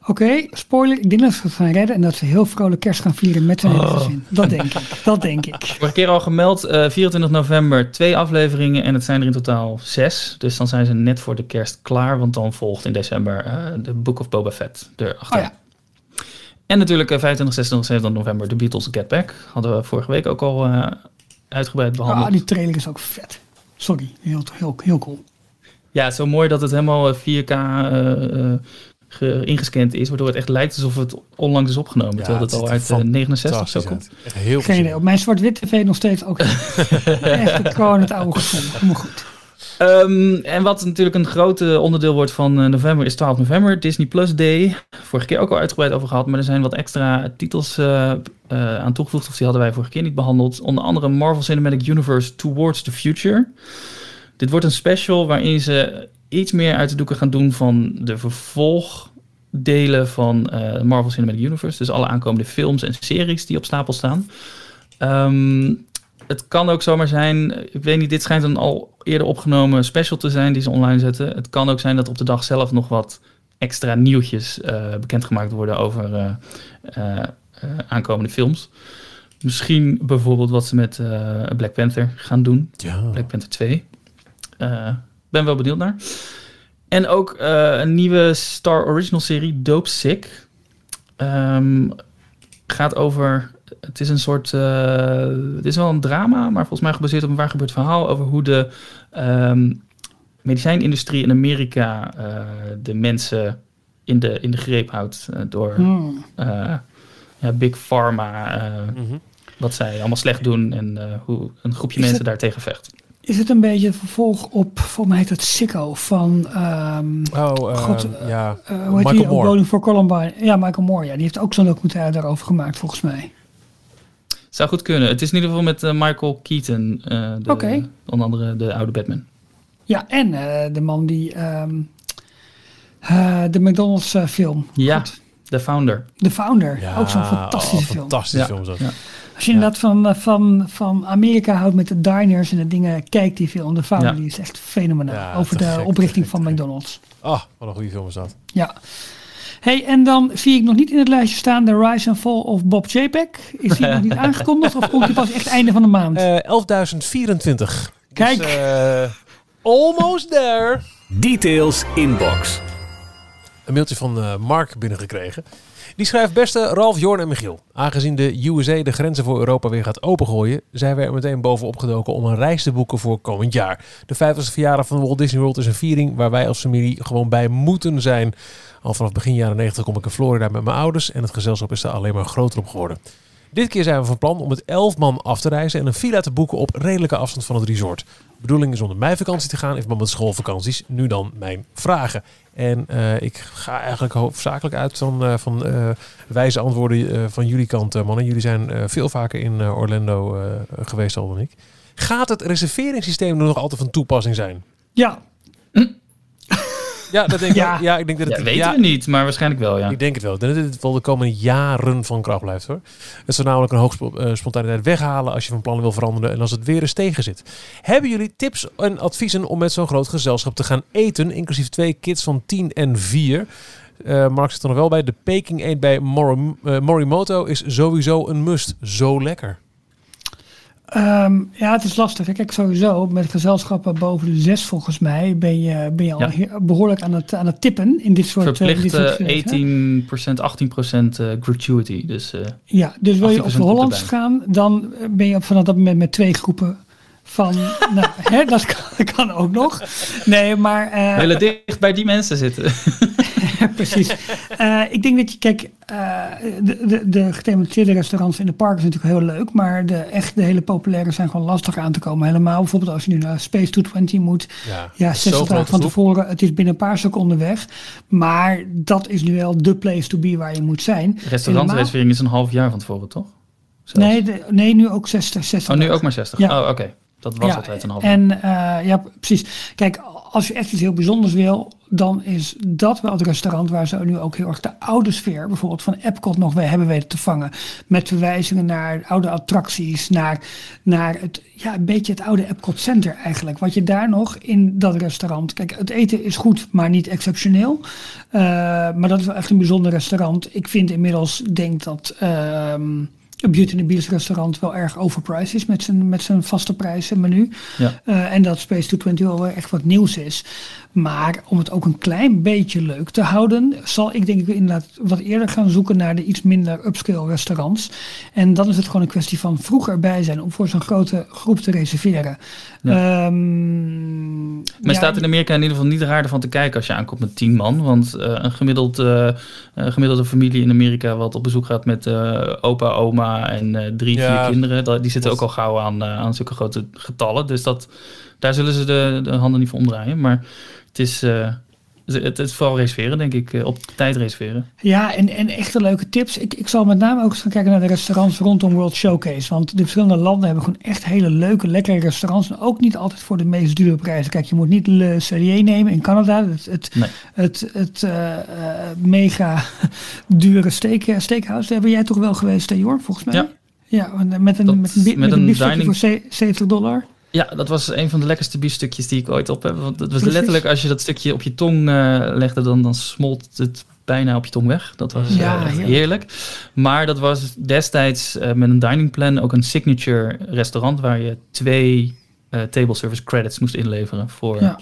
Oké, spoiler. Ik denk dat ze het gaan redden en dat ze heel vrolijk kerst gaan vieren met hele Oh. gezin. Dat denk ik. Dat denk ik. (laughs) Vorige keer al gemeld, eh, 24 november, twee afleveringen en het zijn er in totaal zes. Dus dan zijn ze net voor de kerst klaar, want dan volgt in december eh, de Book of Boba Fett erachter. Oh ja. En natuurlijk eh, 25, 26, 27 november de Beatles Get Back. Hadden we vorige week ook al eh, uitgebreid behandeld. Ah, die trailer is ook vet. Sorry, heel, heel, heel cool. Ja, zo mooi dat het helemaal eh, 4K eh, eh, ge- ingescand is, waardoor het echt lijkt alsof het onlangs is opgenomen. terwijl het het al uit eh, 69 of zo komt. Echt heel Geen idee. Op mijn zwart-wit tv nog steeds ook. (laughs) Echt gewoon het oude gevoel. Helemaal goed. Ehm, en wat natuurlijk een groot eh, onderdeel wordt van eh, november is 12 november, Disney Plus Day. Vorige keer ook al uitgebreid over gehad, maar er zijn wat extra titels eh, eh, aan toegevoegd. Of die hadden wij vorige keer niet behandeld. Onder andere Marvel Cinematic Universe Towards the Future. Dit wordt een special waarin ze iets meer uit de doeken gaan doen van de vervolgdelen van eh, Marvel Cinematic Universe. Dus alle aankomende films en series die op stapel staan. Ehm, het kan ook zomaar zijn, ik weet niet, dit schijnt een al eerder opgenomen special te zijn die ze online zetten. Het kan ook zijn dat op de dag zelf nog wat extra nieuwtjes eh, bekendgemaakt worden over eh, aankomende films. Misschien bijvoorbeeld wat ze met Black Panther gaan doen. Ja. Black Panther 2. Ben wel benieuwd naar. En ook eh, een nieuwe Star Original serie, Dope Sick. Ehm, gaat over. Het is een soort. eh, het is wel een drama, maar volgens mij gebaseerd op een waar gebeurd verhaal. Over hoe de ehm, medicijnindustrie in Amerika eh, de mensen in de, in de greep houdt. door Hmm. eh, ja, Big Pharma. eh, Mhm. wat zij allemaal slecht doen en eh, hoe een groepje Is mensen het- daartegen vecht. Is het een beetje het vervolg op, voor mij heet het Sicko van, ehm, Oh, God, ja. eh, hoe heet Michael die? Moore. For Columbine. Ja, Michael Moore. Ja, die heeft ook zo'n documentaire daarover gemaakt, volgens mij. Zou goed kunnen. Het is in ieder geval met eh, Michael Keaton. eh, de- Oké. Onder andere de oude Batman. Ja, en eh, de man die ehm, eh, de McDonald's film. Ja, de founder. The Founder. Ja, ook zo'n fantastische oh, film. Fantastische Ja. film dat. Ja. Als je inderdaad van, eh, van, van Amerika houdt met de diners en de dingen, kijkt die film. The Founder Ja. die is echt fenomenaal. Ja, Over de gek, oprichting van McDonald's. Ah, wat een goede film is dat. Ja. Hey, en dan zie ik nog niet in het lijstje staan The Rise and Fall of Bob JPEG. Is die nog niet (laughs) aangekondigd of komt die pas echt einde van de maand? Eh 11.024. Kijk. Dus, eh, almost there. Details inbox. Een mailtje van eh, Mark binnengekregen. Die schrijft, beste Ralf, Jorn en Michiel. Aangezien de USA de grenzen voor Europa weer gaat opengooien... zijn we er meteen bovenop gedoken om een reis te boeken voor komend jaar. De 50ste verjaardag van Walt Disney World is een viering... waar wij als familie gewoon bij moeten zijn. Al vanaf begin jaren 90 kom ik in Florida met mijn ouders... en het gezelschap is er alleen maar groter op geworden. Dit keer zijn we van plan om met 11 man af te reizen... en een villa te boeken op redelijke afstand van het resort. Bedoeling is om de meivakantie te gaan in verband met schoolvakanties. Nu dan mijn vragen. En eh, ik ga eigenlijk hoofdzakelijk uit van, eh, van eh, wijze antwoorden van jullie kant, mannen. Jullie zijn veel vaker in Orlando geweest al dan ik. Gaat het reserveringssysteem nog altijd van toepassing zijn? Ja, Ja, dat denk ik. Ja. ik denk dat Ja, het. weten ja, we niet, maar waarschijnlijk wel, ja. Ik denk het wel. Ik denk dat het wel de komende jaren van kracht blijft hoor. Het zou namelijk een hoog spo- eh, spontaniteit weghalen als je van plannen wil veranderen en als het weer eens tegen zit. Hebben jullie tips en adviezen om met zo'n groot gezelschap te gaan eten, inclusief twee kids van 10 en 4? Eh Mark zit er nog wel bij. De Peking eet bij Mori- eh, Morimoto is sowieso een must. Zo lekker. Ehm, ja, het is lastig. Kijk, sowieso met gezelschappen boven de zes volgens mij ben je, ben je al Ja. behoorlijk aan het, aan het tippen in dit soort... eh, in dit Verplicht soort eh, feesten. 18%, 18% eh, gratuity. Dus eh, Ja, dus wil je op 18% de Hollands gaan, dan ben je op vanaf dat moment met twee groepen van... (laughs) nou, hè, dat kan, kan ook nog. Nee, maar... eh, willen dicht bij die mensen zitten. (laughs) precies. Eh, ik denk dat je, kijk, eh, de, de, de gethematiseerde restaurants in de parken is natuurlijk heel leuk, maar de echt de hele populaire zijn gewoon lastig aan te komen. Helemaal bijvoorbeeld als je nu naar Space 220 moet. Ja, Ja, zo 60 dagen van tevoren. Het is binnen een paar seconden weg. Maar dat is nu wel de place to be waar je moet zijn. Restaurantreservering is een half jaar van tevoren, toch? Zelfs. Nee, de- nee, nu ook 60. 60 Oh, nu dagen. ook maar 60. Ja. Oh, oké. Dat was ja, altijd een uur. En eh, ja, precies. Kijk, als je echt iets heel bijzonders wil, dan is dat wel het restaurant waar ze nu ook heel erg de oude sfeer, bijvoorbeeld van Epcot, nog weer hebben weten te vangen. Met verwijzingen naar oude attracties, naar, naar het, ja, een beetje het oude Epcot Center eigenlijk. Wat je daar nog in dat restaurant. Kijk, het eten is goed, maar niet exceptioneel. Uh, maar dat is wel echt een bijzonder restaurant. Ik vind inmiddels, denk dat. ehm Beauty and the Beast restaurant wel erg overpriced is met zijn, met zijn vaste prijzen menu. Ja. Uh, en dat Space 220 wel echt wat nieuws is. Maar om het ook een klein beetje leuk te houden, zal ik denk ik inderdaad wat eerder gaan zoeken naar de iets minder upscale restaurants. En dan is het gewoon een kwestie van vroeg erbij zijn om voor zo'n grote groep te reserveren. Ja. Um, maar ja, staat in Amerika in ieder geval niet raar ervan te kijken als je aankomt met tien man. Want uh, een gemiddeld, uh, gemiddelde familie in Amerika wat op bezoek gaat met opa, oma en drie, ja, vier kinderen, die zitten ook al gauw aan, aan zulke grote getallen. Dus dat, daar zullen ze de, de handen niet voor omdraaien. Maar het is, uh, het, het vooral reserveren, denk ik. Op tijd reserveren. Ja, en, en echte leuke tips. Ik, ik zal met name ook eens gaan kijken naar de restaurants rondom World Showcase. Want de verschillende landen hebben gewoon echt hele leuke, lekkere restaurants. En ook niet altijd voor de meest dure prijzen. Kijk, je moet niet Le Cellier nemen in Canada. Het, het, nee. het, het uh, uh, mega (laughs) dure steak, steakhouse. Daar ben jij toch wel geweest, Jorn, volgens mij? Ja. Ja, met een, Dat, met een, met met een, dining- voor ze- 70 dollar. Ja, dat was een van de lekkerste biefstukjes die ik ooit op heb. Want het was letterlijk, als je dat stukje op je tong uh, legde, dan, dan smolt het bijna op je tong weg. Dat was Ja, uh, echt heerlijk. Maar dat was destijds uh, met een dining plan ook een signature restaurant waar je twee table service credits moest inleveren voor Ja.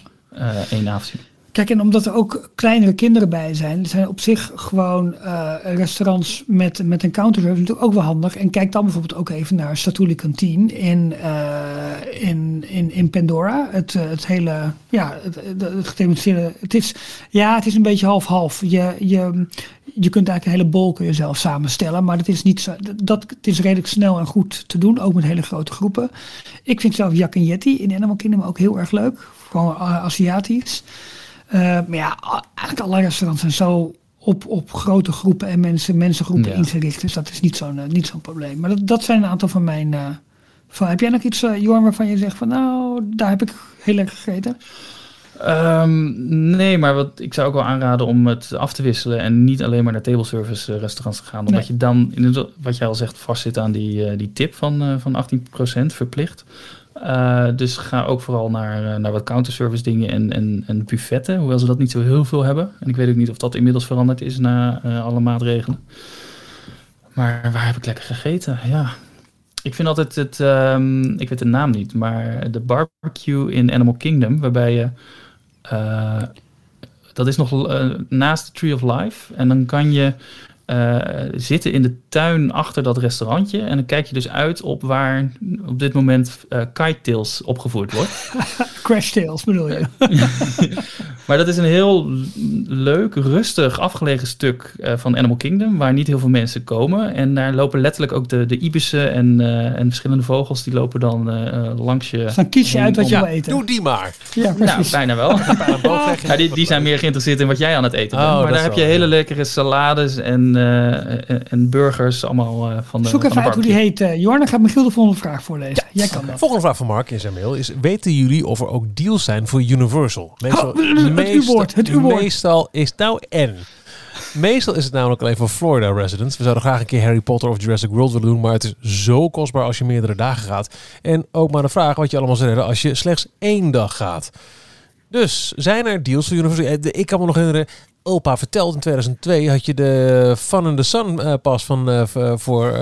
één avondje. Kijk, en omdat er ook kleinere kinderen bij zijn, zijn op zich gewoon eh, restaurants met, met een counterservice natuurlijk ook wel handig. En kijk dan bijvoorbeeld ook even naar Statuli Cantine in, eh, in, in, in Pandora. Het, eh, het hele, ja, het, het, het is, ja, het is een beetje half-half. Je, je, je kunt eigenlijk een hele bol kun je zelf samenstellen, maar dat is niet zo, dat, het is redelijk snel en goed te doen, ook met hele grote groepen. Ik vind zelf Jack en Yeti in Animal Kingdom ook heel erg leuk, gewoon Aziatisch. Uh, maar ja, eigenlijk alle restaurants zijn zo op, op grote groepen en mensen, mensengroepen Ja. ingericht. Dus dat is niet zo'n eh, niet zo'n probleem. Maar dat, dat zijn een aantal van mijn... eh, van, heb jij nog iets, eh, Jorn, waarvan je zegt van... Nou, daar heb ik heel erg gegeten. Um, nee, maar wat, ik zou ook wel aanraden om het af te wisselen en niet alleen maar naar table service uh, restaurants te gaan. Omdat Nee. je dan, in wat jij al zegt, vastzit aan die, uh, die tip van, uh, van 18% verplicht. Uh, dus ga ook vooral naar, uh, naar wat counterservice dingen en, en, en buffetten. Hoewel ze dat niet zo heel veel hebben. En ik weet ook niet of dat inmiddels veranderd is na uh, alle maatregelen. Maar waar heb ik lekker gegeten? Ja. Ik vind altijd het, um, ik weet de naam niet, maar de barbecue in Animal Kingdom, waarbij je, dat is nog naast Tree of Life. En dan kan je uh, zitten in de tuin achter dat restaurantje. En dan kijk je dus uit op waar op dit moment uh, kitetails opgevoerd wordt. (laughs) Crash Tales bedoel je? (laughs) maar dat is een heel leuk, rustig, afgelegen stuk uh, van Animal Kingdom. Waar niet heel veel mensen komen. En daar lopen letterlijk ook de, de ibissen en, uh, en verschillende vogels. Die lopen dan uh, langs je. Dus dan kies je uit wat je wil eten. Doe die maar. Ja, nou, bijna wel. (laughs) ja, die, die zijn meer geïnteresseerd in wat jij aan het eten bent. Oh, maar daar heb je hele ja. lekkere salades en, en burgers allemaal uh, van de Zoek van even de uit hoe die heet. Uh, Jorn, dan gaat Michiel de volgende vraag voorlezen. Jij kan dat. Volgende vraag van Mark in zijn mail is: Weten jullie of er ook deals zijn voor Universal? Meestal, Oh, het U-woord, het U-woord. meestal is nou en. Meestal is het namelijk alleen voor Florida residents. We zouden graag een keer Harry Potter of Jurassic World willen doen, maar het is zo kostbaar als je meerdere dagen gaat. En ook maar de vraag wat je allemaal zou redden als je slechts één dag gaat. Dus zijn er deals voor Universal? Eh, Ik kan me nog herinneren, opa vertelt in 2002 had je de Fun in the Sun uh, pas van, uh, voor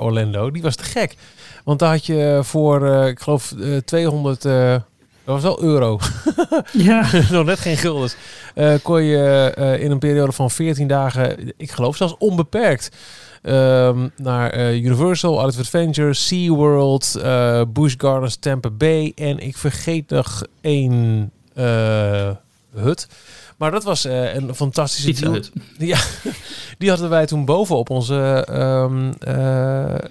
Orlando. Die was te gek. Want daar had je voor, ik geloof, uh, 200... Uh, dat was wel euro. (laughs) ja. (laughs) Nog net geen guldens. Uh, kon je uh, in een periode van 14 dagen, ik geloof zelfs onbeperkt, um, naar uh, Universal, Out of Adventure, SeaWorld, Busch Gardens, Tampa Bay en ik vergeet nog één hut. Maar dat was uh, een fantastische Pizza deal. Hut. (laughs) Ja, die hadden wij toen boven op onze um, uh,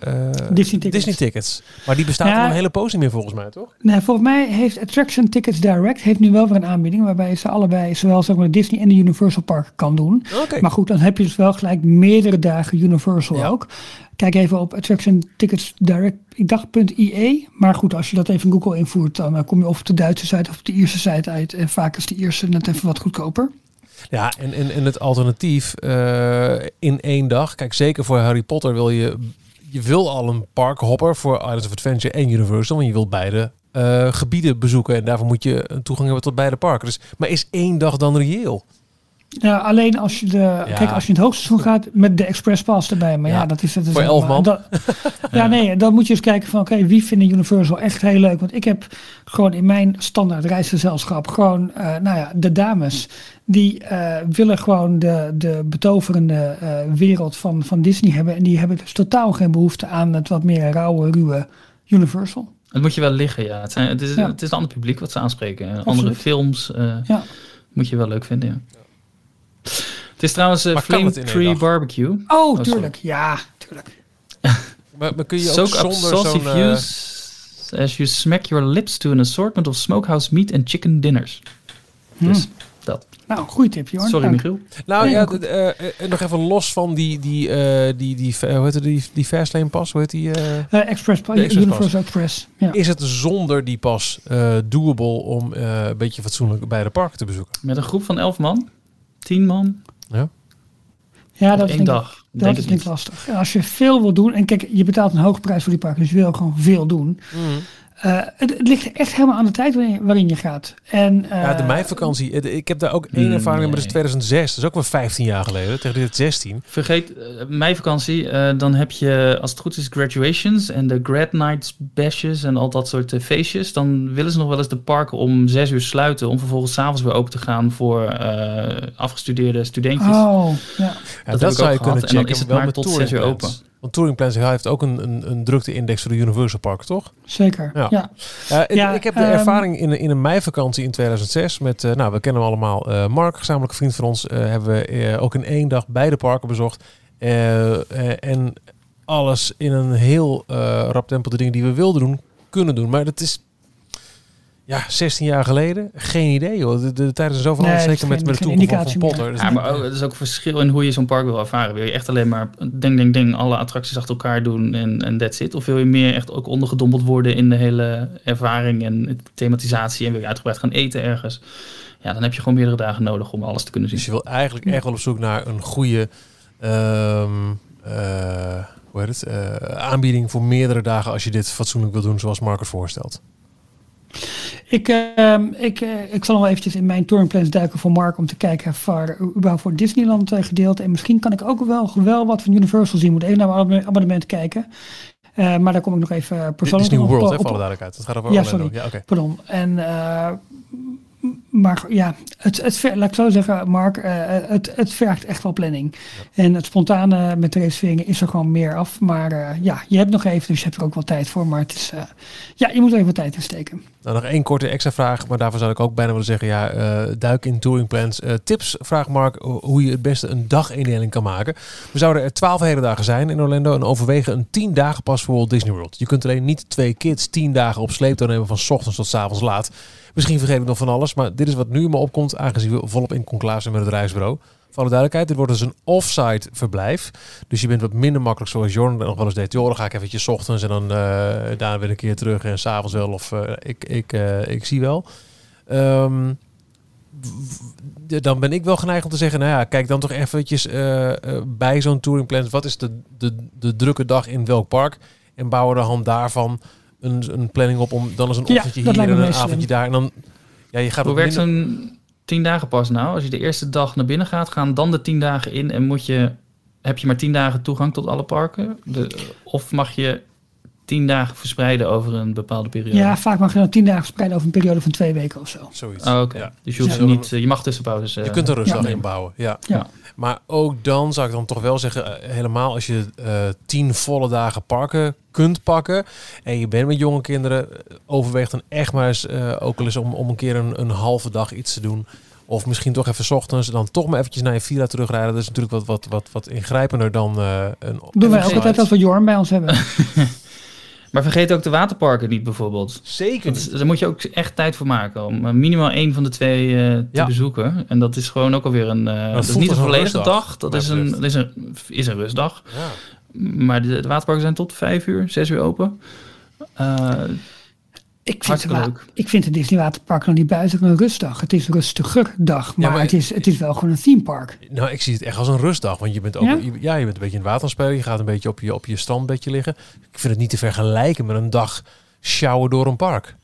uh, Disney, tickets. Disney tickets. Maar die bestaat ja. al een hele poos niet meer volgens mij, toch? Nee, volgens mij heeft Attraction Tickets Direct heeft nu wel weer een aanbieding waarbij ze allebei zowel zeg maar, Disney en de Universal Park kan doen. Okay. Maar goed, dan heb je dus wel gelijk meerdere dagen Universal ja. ook. Kijk even op Attraction Tickets Direct, ik dacht .ie. Maar goed, als je dat even in Google invoert, dan eh, kom je of op de Duitse site of op de Ierse site uit. En vaak is de Ierse net even wat goedkoper. Ja, en, en, en het alternatief eh, in één dag. Kijk, zeker voor Harry Potter wil je... Je wil al een parkhopper voor Islands of Adventure en Universal. Want je wil beide eh, gebieden bezoeken. En daarvoor moet je een toegang hebben tot beide parken. Dus, maar is één dag dan reëel? Ja, alleen als je de. Kijk, als je in het hoogseizoen gaat met de Express Pass erbij. Maar ja, dat is het. Voor elf man. Dat, (laughs) ja, nee, dan moet je eens kijken van oké, wie vindt Universal echt heel leuk? Want ik heb gewoon in mijn standaard reisgezelschap gewoon, uh, nou ja, de dames. Die uh, willen gewoon de, de betoverende uh, wereld van, van Disney hebben. En die hebben dus totaal geen behoefte aan het wat meer rauwe, ruwe Universal. Het moet je wel liggen, ja. Het, zijn, het, is, ja. het is een ander publiek wat ze aanspreken. Absoluut. Andere films ja. moet je wel leuk vinden, ja. Het is trouwens uh, Flame Tree Barbecue. Oh, oh tuurlijk. Ja, tuurlijk. maar, maar, kun je ook Soak zonder zo'n... Uh... as you smack your lips to an assortment of smokehouse meat and chicken dinners. Hmm. Dus dat. Nou, goede tip, Jorn. Sorry, Michiel. Nou ja, uh, nog even los van die, die, uh, die, die, hoe heet het, die, die Fastlane pas, hoe heet die? Express, Express Universal Express. Ja. Is het zonder die pas doable om een beetje fatsoenlijk bij de parken te bezoeken? Met een groep van elf man? Tien man? Ja. Ja, dat is één dag. Ik, dat is niet lastig. Als je veel wil doen, en kijk, je betaalt een hoge prijs voor die parken, dus je wil gewoon veel doen. Mm. Uh, het, het, ligt echt helemaal aan de tijd waarin, waarin je gaat. En, uh, ja, de meivakantie. Ik heb daar ook één ervaring mee, maar dat is 2006. Dat is ook wel 15 jaar geleden, tegen dit 16. Vergeet uh, meivakantie. dan heb je, als het goed is, graduations en de grad nights, bashes en al dat soort feestjes. Dan willen ze nog wel eens de parken om zes uur sluiten. Om vervolgens s'avonds weer open te gaan voor afgestudeerde studentjes. Oh, ja. ja dat, dat zou je kunnen checken. En dan is het maar tot zes uur open. Want Touring Plans heeft ook een, een, een drukte-index voor de Universal Park, toch? Zeker, ja. ja. Uh, ja ik heb de um, ervaring in, in een meivakantie in 2006 met, uh, nou, we kennen hem allemaal, uh, Mark, gezamenlijke vriend van ons, hebben we ook in één dag beide parken bezocht. en alles in een heel rap tempo de dingen die we wilden doen, kunnen doen. Maar dat is ja, 16 jaar geleden? Geen idee hoor. De, de, tijden zijn zo veranderd, nee, zeker met, met de toekomst van, Potter. Ja, maar ook, er is ook verschil in hoe je zo'n park wil ervaren. Wil je echt alleen maar ding, ding, ding, alle attracties achter elkaar doen en, en that's it? Of wil je meer echt ook ondergedompeld worden in de hele ervaring en thematisatie en wil je uitgebreid gaan eten ergens? Ja, dan heb je gewoon meerdere dagen nodig om alles te kunnen zien. Dus je wil eigenlijk echt wel op zoek naar een goede... Um, uh, hoe heet het? Uh, aanbieding voor meerdere dagen als je dit fatsoenlijk wil doen zoals het voorstelt. Ik, uh, ik, uh, ik zal nog eventjes in mijn touringplans duiken voor Mark om te kijken voor, überhaupt voor Disneyland uh, gedeelte. En misschien kan ik ook wel, wel wat van Universal zien. Moet even naar mijn abonnement kijken. Uh, maar daar kom ik nog even persoonlijk Disney World, op, op, hè, voor alle duidelijkheid. Het gaat over ja, sorry. Ja, okay. Pardon. En maar ja, het, het, laat ik zo zeggen, Mark, uh, het, het vergt echt wel planning. Ja. En het spontane met de reserveringen is er gewoon meer af. Maar uh, ja, je hebt nog even, dus je hebt er ook wel tijd voor. Maar het is, uh, ja, je moet er even wat tijd in steken. Nou, nog één korte extra vraag, maar daarvoor zou ik ook bijna willen zeggen, ja, duik in touring plans. tips, vraag Mark, hoe je het beste een dagindeling kan maken. We zouden er twaalf hele dagen zijn in Orlando en overwegen een tien dagen pas voor Walt Disney World. Je kunt alleen niet twee kids tien dagen op sleeptouw nemen van s ochtends tot s avonds laat. Misschien vergeet ik nog van alles, maar dit is wat nu me opkomt, aangezien we volop in conclave zijn met het reisbureau. Voor alle duidelijkheid, dit wordt dus een off-site verblijf. Dus je bent wat minder makkelijk zoals Jorn nog wel eens deed. Dan ga ik eventjes ochtends en dan uh, daarna weer een keer terug en s'avonds wel. Of uh, ik, ik, uh, ik zie wel. Um, dan ben ik wel geneigd om te zeggen, nou ja, kijk dan toch eventjes bij zo'n touringplan. Wat is de, de, de drukke dag in welk park? En bouwen de hand daarvan een, een planning op om dan eens een ochtendje ja, hier en een avondje daar. En dan, ja, je gaat Hoe werkt zo'n tien dagen pas nou? Als je de eerste dag naar binnen gaat, gaan dan de tien dagen in en moet je, heb je maar tien dagen toegang tot alle parken? De, of mag je tien dagen verspreiden over een bepaalde periode? Ja, vaak mag je dan tien dagen verspreiden over een periode van twee weken of zo. Zoiets. Oh, Oké, okay. dus je, hoeft ja. niet, je mag tussenpauzes... Uh, je kunt er rustdag ja. inbouwen, ja. ja. Maar ook dan zou ik dan toch wel zeggen, uh, helemaal als je uh, tien volle dagen parken kunt pakken en je bent met jonge kinderen, overweeg dan echt maar eens ook al eens om, om een keer een, een halve dag iets te doen. Of misschien toch even s ochtends dan toch maar eventjes naar je villa terugrijden. Dat is natuurlijk wat, wat, wat, wat ingrijpender dan uh, een... Doen wij ook altijd als we Jorn bij ons hebben. (laughs) Maar vergeet ook de waterparken niet bijvoorbeeld. Zeker. Dat is- daar moet je ook echt tijd voor maken om eh, minimaal één van de twee eh, te Ja. bezoeken. En dat is gewoon ook alweer een. eh dat is niet als een volledige rustdag, dag. Dat is een, dat is, een, is een rustdag. Ja. Maar de, de waterparken zijn tot vijf uur, zes uur open. Eh, Ik vind, leuk. ik vind de Disney Waterpark nog niet buiten een rustdag. Het is een rustiger dag, maar, maar- het, is, het is wel gewoon een themepark. Nou, ik zie het echt als een rustdag. Want je bent ook, Ja? je, ja, je bent een beetje in het water het spelen. Je gaat een beetje op je, op je strandbedje liggen. Ik vind het niet te vergelijken met een dag sjouwen door een park.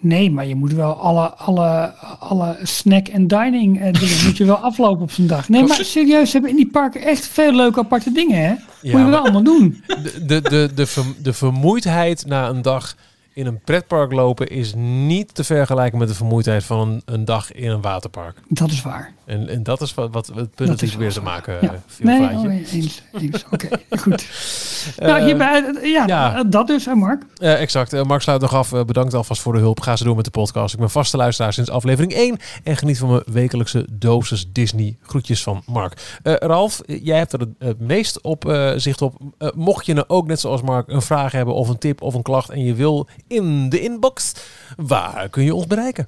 Nee, maar je moet wel alle, alle, alle snack- en dining eh, dingen moet je wel aflopen op zo'n dag. Nee, maar serieus, ze hebben in die parken echt veel leuke aparte dingen, hè? moet je wel allemaal doen. De, de, de, de, verm- de vermoeidheid na een dag in een pretpark lopen is niet te vergelijken met de vermoeidheid van een, een dag in een waterpark. Dat is waar. En, en dat is wat, wat het punt Dat ik weer te maken. Ja. eh, viel Nee, oh, eens. eens. (laughs) Oké, goed. Eh, nou, hierbij, ja, ja. dat dus, hè Mark? Eh, exact. Mark sluit nog af. Bedankt alvast voor de hulp. Ga ze door met de podcast. Ik ben vaste luisteraar sinds aflevering 1. En geniet van mijn wekelijkse dosis Disney. Groetjes van Mark. Ralf, jij hebt er het, meest op zicht op. Mocht je nou ook net zoals Mark een vraag hebben of een tip of een klacht en je wil in de inbox, waar kun je ons bereiken?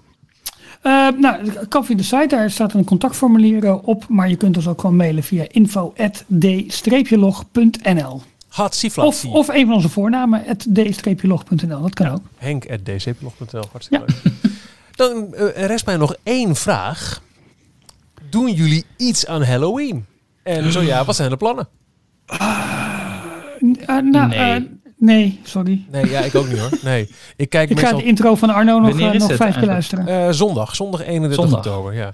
Eh, nou, kan via de site, daar staat een contactformulier eh, op, maar je kunt ons ook gewoon mailen via info.d-log.nl. Hatsiflat. Of, of een van onze voornamen, d-log.nl, dat kan ook. Henk.dcplog.nl. Hartstikke leuk. Dan eh, rest mij nog één vraag. Doen jullie iets aan Halloween? En zo ja, wat zijn de plannen? Eh, nou, Nee. Nee, sorry. Nee, ja, ik ook niet hoor. Nee, ik kijk (laughs) Ik ga de intro van Arno nog, eh, nog vijf keer luisteren. eh, zondag, zondag 31 Zondag. oktober. Ja.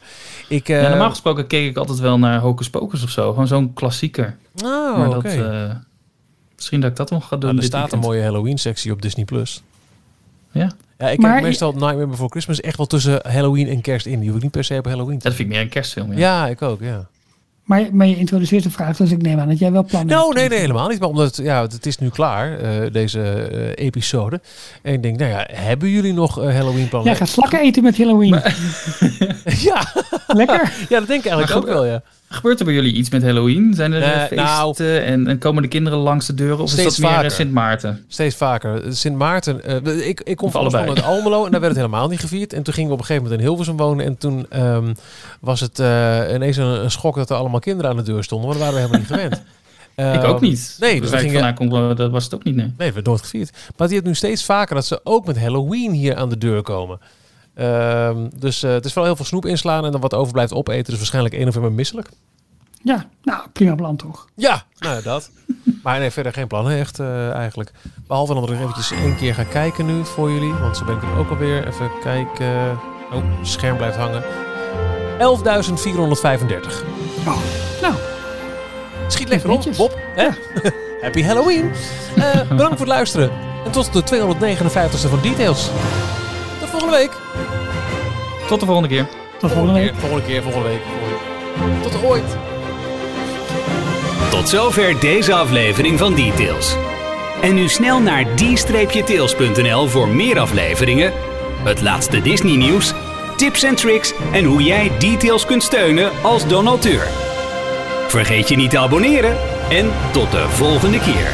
Ik, eh, ja, normaal gesproken keek ik altijd wel naar Hocus Pocus of zo. Gewoon zo'n klassieker. oh, maar dat, eh, misschien dat ik dat nog ga doen. Nou, er staat een mooie Halloween-sectie op Disney+. Plus. Ja. Ja, ik Maar kijk meestal Nightmare Before Christmas echt wel tussen Halloween en kerst in. Die hoef ik niet per se op Halloween te Dat vind ik meer een kerstfilm. Ja. Ja, ik ook, ja. Maar, maar je introduceert de vraag, dus ik neem aan dat jij wel plannen Nou, hebt. nee, nee, helemaal niet. Maar omdat het, ja, het is nu klaar, eh, deze eh, episode. En ik denk, nou ja, hebben jullie nog eh, Halloween plannen? Jij gaat slakken eten met Halloween. (laughs) ja, Lekker. ja, dat denk ik eigenlijk Maar ook wel, ja. Gebeurt er bij jullie iets met Halloween? Zijn er Eh, feesten nou- en, en komen de kinderen langs de deuren? Of is dat meer eh, vaker. Sint Maarten? Steeds vaker. Sint Maarten. eh, ik, ik kom van uit Almelo en daar werd het helemaal niet gevierd. En toen gingen we op een gegeven moment in Hilversum wonen. En toen ehm, was het eh, ineens een, een schok dat er allemaal kinderen aan de deur stonden. Maar dat waren we helemaal niet gewend. (laughs) ik Ehm, ook niet. Nee, dus we gingen, eh, dat was het ook niet, nee. nee, het werd nooit gevierd. Maar die heeft nu steeds vaker dat ze ook met Halloween hier aan de deur komen. Ehm, dus eh, het is wel heel veel snoep inslaan en dan wat overblijft opeten. Dus waarschijnlijk 1 november misselijk. Ja, nou, prima plan toch. Ja, nou ja, dat. (laughs) maar nee, verder geen plannen echt eh, eigenlijk. Behalve dan dat ik nog eventjes één keer ga kijken nu voor jullie. Want zo ben ik er ook alweer. Even kijken. Oh, het scherm blijft hangen. 11.435. Oh, nou, Schiet lekker op. Bob. Hè? (laughs) Happy Halloween. Eh, bedankt voor het luisteren. En tot de 259ste van Details. Tot volgende week. Tot de volgende keer. tot volgende week. Volgende keer, volgende week. Volgende week. Tot ooit. Tot zover deze aflevering van Details. En nu snel naar d-tails.nl voor meer afleveringen, het laatste Disney nieuws, tips en tricks en hoe jij Details kunt steunen als donateur. Vergeet je niet te abonneren en tot de volgende keer.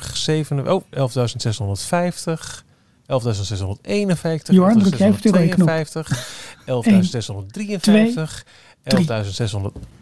11.646, 7, oh, 11.650, 11.651, Johan, druk jij even op de 11.652, 11.653, 11.600.